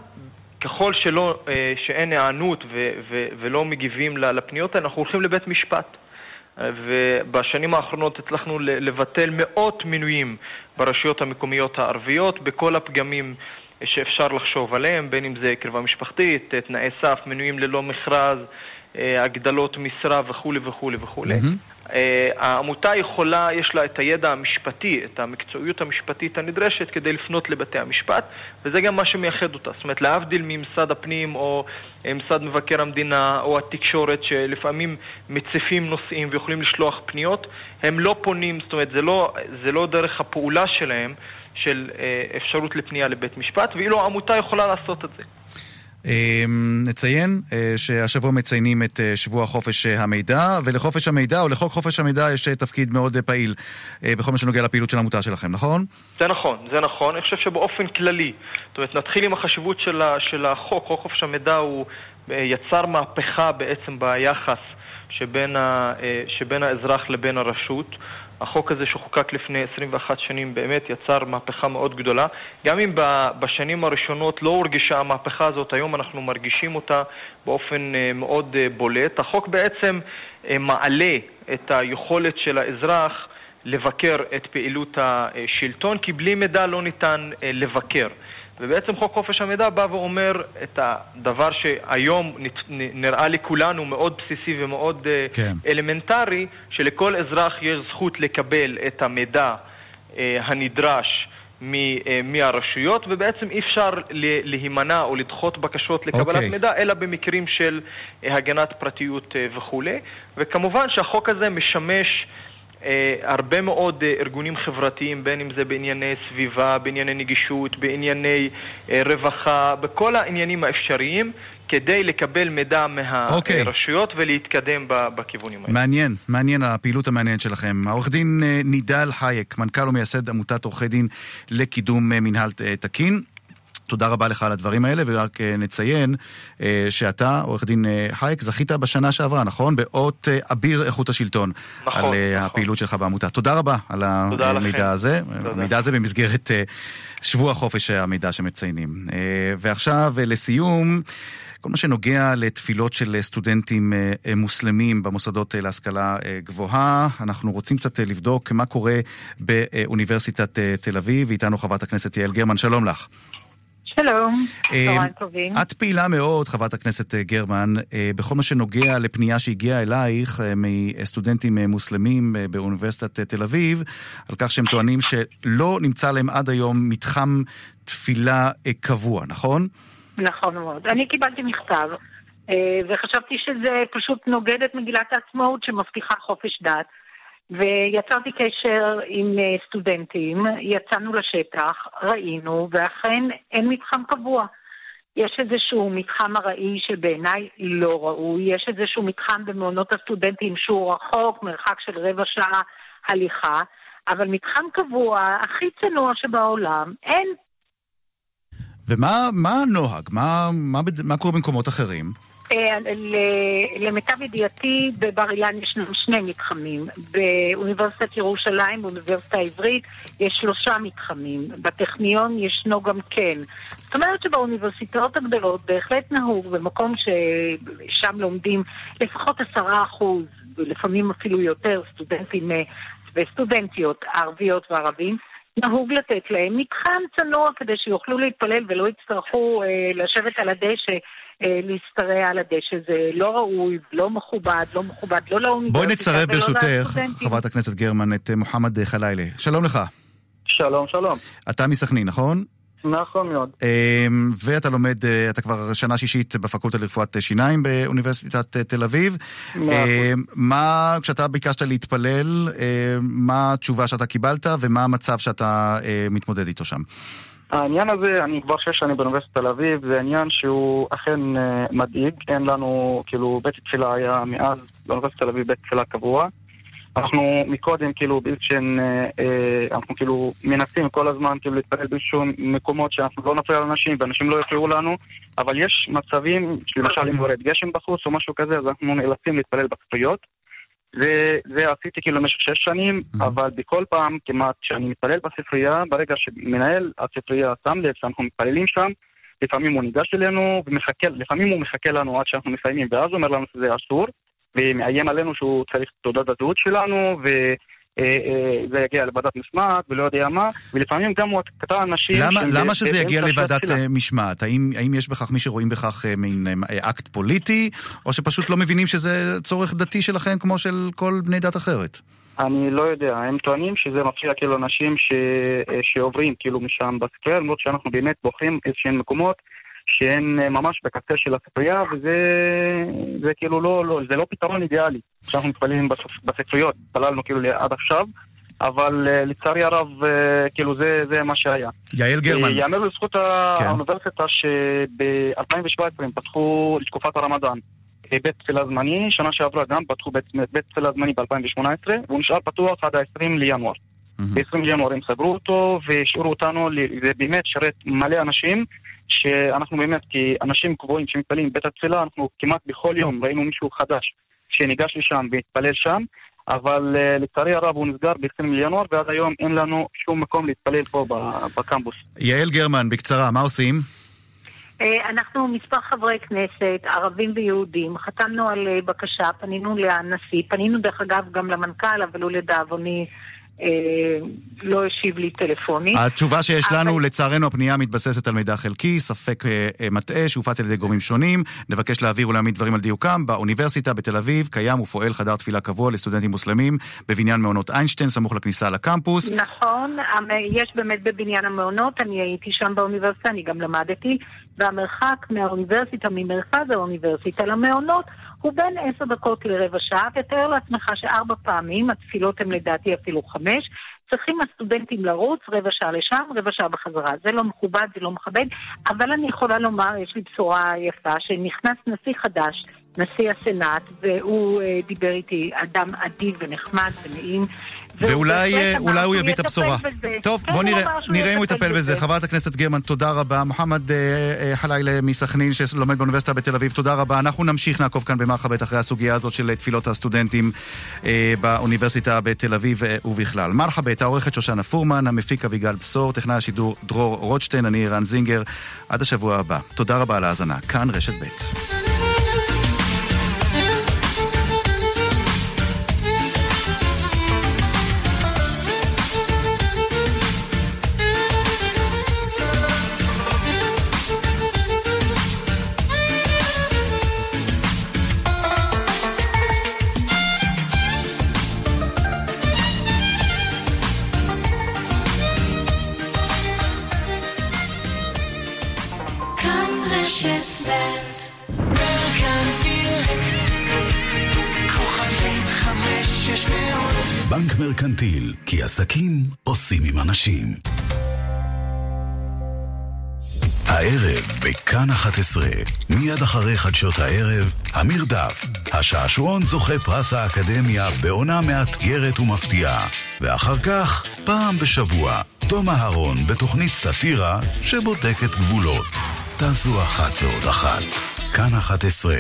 Speaker 25: ככל שלא, אה, שאין היענות ו, ו, ולא מגיבים לפניות האלה, אנחנו הולכים לבית משפט. אה, ובשנים האחרונות הצלחנו לבטל מאות מינויים ברשויות המקומיות הערביות בכל הפגמים שאפשר לחשוב עליהם, בין אם זה קרבה משפחתית, תנאי סף, מינויים ללא מכרז, הגדלות משרה וכולי וכולי וכולי. אה, העמותה יכולה, יש לה את הידע המשפטי, את המקצועיות המשפטית הנדרשת כדי לפנות לבתי המשפט, וזה גם מה שמייחד אותה. זאת אומרת, להבדיל ממשרד הפנים או אה, משרד מבקר המדינה או התקשורת, שלפעמים מציפים נושאים ויכולים לשלוח פניות, הם לא פונים, זאת אומרת, זה לא, זה לא דרך הפעולה שלהם של אה, אפשרות לפנייה לבית משפט, ואילו העמותה יכולה לעשות את זה.
Speaker 7: אה, נציין אה, שהשבוע מציינים את אה, שבוע חופש המידע, ולחופש המידע, או לחוק חופש המידע, יש אה, תפקיד מאוד פעיל בכל מה שנוגע לפעילות של העמותה שלכם, נכון?
Speaker 25: זה נכון, זה נכון. אני חושב שבאופן כללי, זאת אומרת, נתחיל עם החשיבות של, של החוק. חוק חופש המידע הוא יצר מהפכה בעצם ביחס שבין, ה, שבין האזרח לבין הרשות. החוק הזה שחוקק לפני 21 שנים באמת יצר מהפכה מאוד גדולה. גם אם בשנים הראשונות לא הורגשה המהפכה הזאת, היום אנחנו מרגישים אותה באופן אה, מאוד אה, בולט. החוק בעצם אה, מעלה את היכולת של האזרח לבקר את פעילות השלטון, כי בלי מידע לא ניתן לבקר. ובעצם חוק חופש המידע בא ואומר את הדבר שהיום נראה לכולנו מאוד בסיסי ומאוד אה,
Speaker 7: כן.
Speaker 25: אלמנטרי, שלכל אזרח יש זכות לקבל את המידע אה, הנדרש אה, מהרשויות, ובעצם אי אפשר להימנע או לדחות בקשות לקבלת
Speaker 7: אוקיי.
Speaker 25: מידע, אלא במקרים של הגנת פרטיות וכולי. וכמובן שהחוק הזה משמש הרבה מאוד אה, ארגונים חברתיים, בין אם זה בענייני סביבה, בענייני נגישות, בענייני אה, רווחה, בכל העניינים האפשריים, כדי לקבל מידע
Speaker 7: אוקיי.
Speaker 25: מהרשויות ולהתקדם ב- בכיוונים האלה.
Speaker 7: מעניין, מעניין הפעילות המעניינת שלכם. העורך דין אה, נידל חייק, מנכ"ל ומייסד עמותת עורכי דין לקידום אה, אה, תקין. תודה רבה לך על הדברים האלה, ורק אה, נציין אה, שאתה, עורך דין אה, חייק, זכית בשנה שעברה, נכון? באות אה, אביר איכות השלטון.
Speaker 25: נכון,
Speaker 7: על אה, הפעילות שלך בעמותה. תודה רבה על המידע. הזה.
Speaker 25: תודה.
Speaker 7: המידע הזה במסגרת אה, שבוע חופש המידע שמציינים. אה, ועכשיו, אה, לסיום, כל מה שנוגע לתפילות של סטודנטים אה, אה, מוסלמים במוסדות אה, להשכלה אה, גבוהה, אנחנו רוצים קצת אה, לבדוק מה קורה באוניברסיטת אה, תל אביב. איתנו חברת הכנסת יעל גרמן, שלום לך.
Speaker 26: שלום,
Speaker 7: אה,
Speaker 26: צהריים טובים.
Speaker 7: את פעילה מאוד, חברת הכנסת אה, גרמן, אה, בכל מה שנוגע לפנייה שהגיעה אלייך מסטודנטים מוסלמים באוניברסיטת תל אביב, על כך שהם טוענים שלא נמצא להם עד היום מתחם תפילה קבוע, נכון?
Speaker 26: נכון מאוד. אני קיבלתי מכתב, וחשבתי שזה פשוט נוגד את מגילת העצמאות שמבטיחה חופש דת. ויצרתי קשר עם אה, סטודנטים, יצאנו לשטח, ראינו, ואכן אין מתחם קבוע. יש איזשהו מתחם ארעי שבעיניי לא ראוי, יש איזשהו מתחם במעונות הסטודנטים שהוא רחוק, מרחק של רבע שעה הליכה, אבל מתחם קבוע, הכי צנוע שבעולם, אין.
Speaker 7: ומה מה הנוהג? מה, מה, מה קורה במקומות אחרים?
Speaker 26: אה, למיטב ידיעתי, בבר אילן ישנם שני מתחמים. באוניברסיטת ירושלים, באוניברסיטה העברית, יש שלושה מתחמים. בטכניון ישנו גם כן. זאת אומרת שבאוניברסיטאות הגדולות בהחלט נהוג, במקום ששם לומדים לפחות עשרה אחוז, ולפעמים אפילו יותר, סטודנטים אה, וסטודנטיות ערביות וערבים, נהוג לתת להם מתחם צנוע כדי שיוכלו להתפלל ולא יצטרכו אה, לשבת על הדשא. אה, להשתרע על הדשא זה לא ראוי, לא מכובד, לא מכובד, לא לאוניברסיטה
Speaker 7: בואי נצרף ברשותך. חברת הכנסת גרמן, את אה, מוחמד אה, חלילה. שלום לך.
Speaker 27: שלום, שלום.
Speaker 7: אתה מסכנין, נכון?
Speaker 27: נכון מאוד.
Speaker 7: אמ, ואתה לומד, אה, אתה כבר שנה שישית בפקולטה לרפואת שיניים באוניברסיטת אה, תל אביב. אמ, מה, כשאתה ביקשת להתפלל, אה, מה התשובה שאתה קיבלת ומה המצב שאתה אה, מתמודד איתו שם?
Speaker 27: העניין הזה, אני כבר שש שנים באוניברסיטת תל אביב, זה עניין שהוא אכן אה, מדאיג. אין לנו, כאילו, בית תפילה היה מאז באוניברסיטת תל אביב בית תפילה קבוע. אנחנו מקודם, כאילו, באיזשהם, אה, אה, אנחנו כאילו מנסים כל הזמן כאילו להתפלל באיזשהו מקומות שאנחנו לא נפריע לאנשים ואנשים לא יפריעו לנו, אבל יש מצבים, למשל אם יורד גשם בחוץ או משהו כזה, אז אנחנו נאלצים להתפלל בספריות. וזה עשיתי כאילו במשך שש שנים, אבל בכל פעם כמעט שאני מתפלל בספרייה, ברגע שמנהל הספרייה שם לב שאנחנו מתפללים שם, לפעמים הוא ניגש אלינו ומחכה, לפעמים הוא מחכה לנו עד שאנחנו מסיימים, ואז הוא אומר לנו שזה אסור, ומאיים עלינו שהוא צריך תעודת הזהות שלנו, וזה יגיע לוועדת משמעת ולא יודע מה, ולפעמים גם הוא קטע אנשים...
Speaker 7: למה, למה שזה יגיע
Speaker 27: באמצע
Speaker 7: לוועדת. אה, משמעת? האם, האם יש בכך מי שרואים בכך אה, מין אה, אקט פוליטי, או שפשוט לא מבינים שזה צורך דתי שלכם כמו של כל בני דת אחרת?
Speaker 27: אני לא יודע, הם טוענים שזה מפריע כאילו אנשים ש... שעוברים כאילו משם בספרייה, למרות שאנחנו באמת בוחרים איזשהם מקומות שהם אה, ממש בקצה של הספרייה, וזה זה כאילו לא, לא, זה לא פתרון אידיאלי, שאנחנו מתפללים בספ- בספריות, התפללנו כאילו עד עכשיו, אבל אה, לצערי הרב, אה, כאילו זה, זה מה שהיה.
Speaker 7: יעל גרמן.
Speaker 27: אה, יאמר לזכות
Speaker 7: כן.
Speaker 27: האוניברסיטה שב-2017 הם פתחו לתקופת הרמדאן. בית תפילה זמני, שנה שעברה גם פתחו בית, בית תפילה זמני ב-2018, והוא נשאר פתוח עד ה-20 לינואר. ב-20 לינואר הם סגרו אותו והשאירו אותנו, ל- זה באמת שרת מלא אנשים, שאנחנו באמת, כאנשים קבועים שמתפללים בבית התפילה, אנחנו כמעט בכל יום ראינו מישהו חדש שניגש לשם והתפלל שם, אבל אה, לצערי הרב הוא נסגר ב-20 לינואר, ועד היום אין לנו שום מקום להתפלל פה בקמפוס.
Speaker 7: יעל גרמן, בקצרה, מה עושים?
Speaker 26: אה, אנחנו מספר חברי כנסת, ערבים ויהודים, חתמנו על אה, בקשה, פנינו לנשיא, פנינו דרך אגב גם למנכ"ל, אבל הוא לדאבוני לא השיב לי טלפונית.
Speaker 7: התשובה שיש לנו, לצערנו הפנייה מתבססת על מידע חלקי, ספק אה, אה, מטעה שהופץ על ידי גורמים שונים. נבקש להעביר ולהעמיד דברים על דיוקם. באוניברסיטה בתל אביב קיים ופועל חדר תפילה קבוע לסטודנטים מוסלמים בבניין מעונות איינשטיין, סמוך לכניסה לקמפוס.
Speaker 26: נכון, המ- יש באמת בבניין המעונות, אני הייתי שם באוניברסיטה, אני גם למדתי, והמרחק מהאוניברסיטה, ממרכז האוניברסיטה למעונות, הוא בין עשר דקות לרבע שעה, ותאר לעצמך שארבע פעמים, התפילות הן לדעתי אפילו חמש, צריכים הסטודנטים לרוץ רבע שעה לשם, רבע שעה בחזרה. זה לא מכובד, זה לא מכבד, אבל אני יכולה לומר, יש לי בשורה יפה, שנכנס נשיא חדש, נשיא הסנאט, והוא אה, דיבר איתי אדם אדיב ונחמד ונעים.
Speaker 7: ואולי אה, אולי הוא יביא את הבשורה. טוב,
Speaker 26: כן,
Speaker 7: בוא נראה נראה אם הוא יטפל בזה. חברת הכנסת גרמן, תודה רבה. מוחמד אה, חלילה מסכנין, שלומד באוניברסיטה בתל אביב, תודה רבה. אנחנו נמשיך לעקוב כאן במרחבת אחרי הסוגיה הזאת של תפילות הסטודנטים באוניברסיטה בתל אביב ובכלל. מרחבת, העורכת שושנה פורמן, המפיק אביגל בשור, טכנאי השידור דרור רוטשטיין, אני רן זינגר. עד השבוע הבא. תודה רבה על ההאזנה. כאן רשת ב'.
Speaker 3: בנק מרקנטיל, כי עסקים עושים עם אנשים. הערב בכאן 11, מיד אחרי חדשות הערב, המרדף, השעשועון זוכה פרס האקדמיה בעונה מאתגרת ומפתיעה, ואחר כך, פעם בשבוע, תום אהרון בתוכנית סאטירה שבודקת גבולות. תעשו אחת ועוד אחת. כאן 11.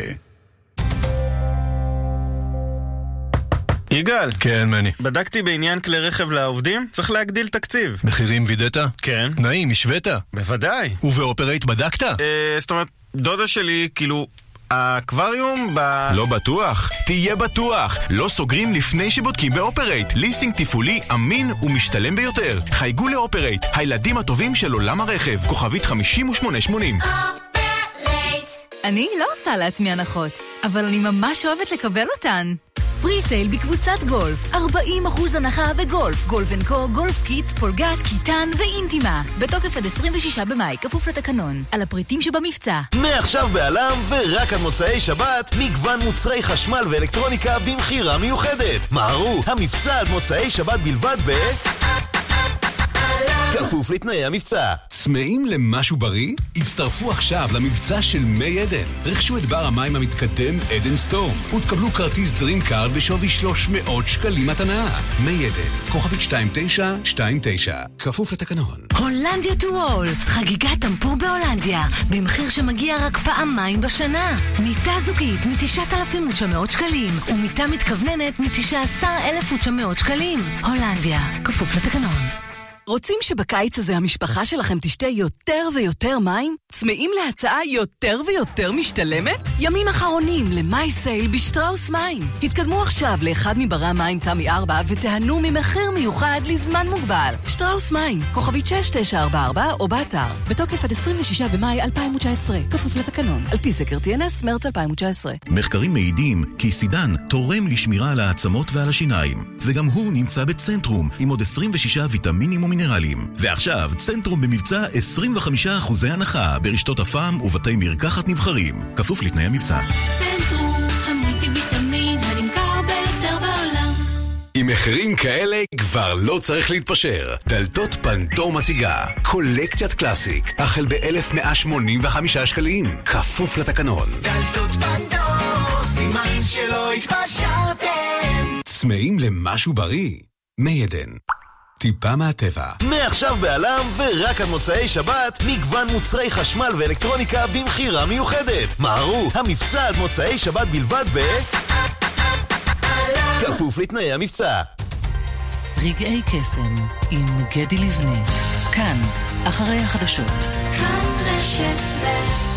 Speaker 28: יגאל.
Speaker 14: כן, מני.
Speaker 28: בדקתי בעניין כלי רכב לעובדים, צריך להגדיל תקציב.
Speaker 14: מחירים וידאת?
Speaker 28: כן.
Speaker 14: תנאים, השווית?
Speaker 28: בוודאי.
Speaker 14: ובאופרייט בדקת?
Speaker 28: אה, זאת אומרת, דודה שלי, כאילו, האקווריום ב...
Speaker 29: לא בטוח? תהיה בטוח! לא סוגרים לפני שבודקים באופרייט. ליסינג תפעולי אמין ומשתלם ביותר. חייגו לאופרייט, הילדים הטובים של עולם הרכב. כוכבית 5880.
Speaker 18: אני לא עושה לעצמי הנחות, אבל אני ממש אוהבת לקבל אותן. pre-sale בקבוצת גולף, 40% הנחה בגולף, גולף אנד קו, גולף קיטס, פולגת, קיטן ואינטימה. בתוקף עד 26 במאי, כפוף לתקנון. על הפריטים שבמבצע.
Speaker 21: מעכשיו בא.ל.מ ורק עד מוצאי שבת, מגוון מוצרי חשמל ואלקטרוניקה במכירה מיוחדת. מהרו, המבצע עד מוצאי שבת בלבד ב... כפוף לתנאי המבצע.
Speaker 12: צמאים למשהו בריא? הצטרפו עכשיו למבצע של מי עדן. רכשו את בר המים המתקדם עדן סטורם, ותקבלו כרטיס דרים קארד בשווי 300 שקלים מתנה. מי עדן, כוכבית 2929, כפוף לתקנון.
Speaker 30: הולנדיה טו וול, חגיגת טמפור בהולנדיה, במחיר שמגיע רק פעמיים בשנה. מיטה זוגית מ-9,900 שקלים, ומיטה מתכווננת מ-19,900 שקלים. הולנדיה, כפוף לתקנון.
Speaker 20: רוצים שבקיץ הזה המשפחה שלכם תשתה יותר ויותר מים? צמאים להצעה יותר ויותר משתלמת? ימים אחרונים ל May sale בשטראוס מים. התקדמו עכשיו לאחד מברי המים תמי 4 ותיהנו ממחיר מיוחד לזמן מוגבל. שטראוס מים, כוכבית 6944 או באתר. בתוקף עד 26 במאי 2019, כפוף לתקנון. על פי סקר TNS, מרץ 2019.
Speaker 3: מחקרים מעידים כי סידן תורם לשמירה על העצמות ועל השיניים, וגם הוא נמצא בצנטרום עם עוד 26 ויטמינים ומינרלים. ועכשיו, צנטרום במבצע 25% הנחה ברשתות הפעם ובתי מרקחת נבחרים, כפוף לתנאי המבצע.
Speaker 2: צנטרום, המולטי ויטמין הנמכר ביותר בעולם.
Speaker 12: עם מחירים כאלה כבר לא צריך להתפשר. דלתות פנדור מציגה קולקציית קלאסיק, החל ב-1185 שקלים, כפוף לתקנון.
Speaker 31: דלתות פנדור, סימן שלא התפשרתם.
Speaker 12: צמאים למשהו בריא? מי עדן. טיפה מהטבע.
Speaker 21: מעכשיו בעלם ורק עד מוצאי שבת, מגוון מוצרי חשמל ואלקטרוניקה במכירה מיוחדת. מהרו, המבצע עד מוצאי שבת בלבד ב... כפוף לתנאי המבצע.
Speaker 6: רגעי קסם עם גדי לבנה. כאן, אחרי החדשות.
Speaker 2: כאן רשת ב'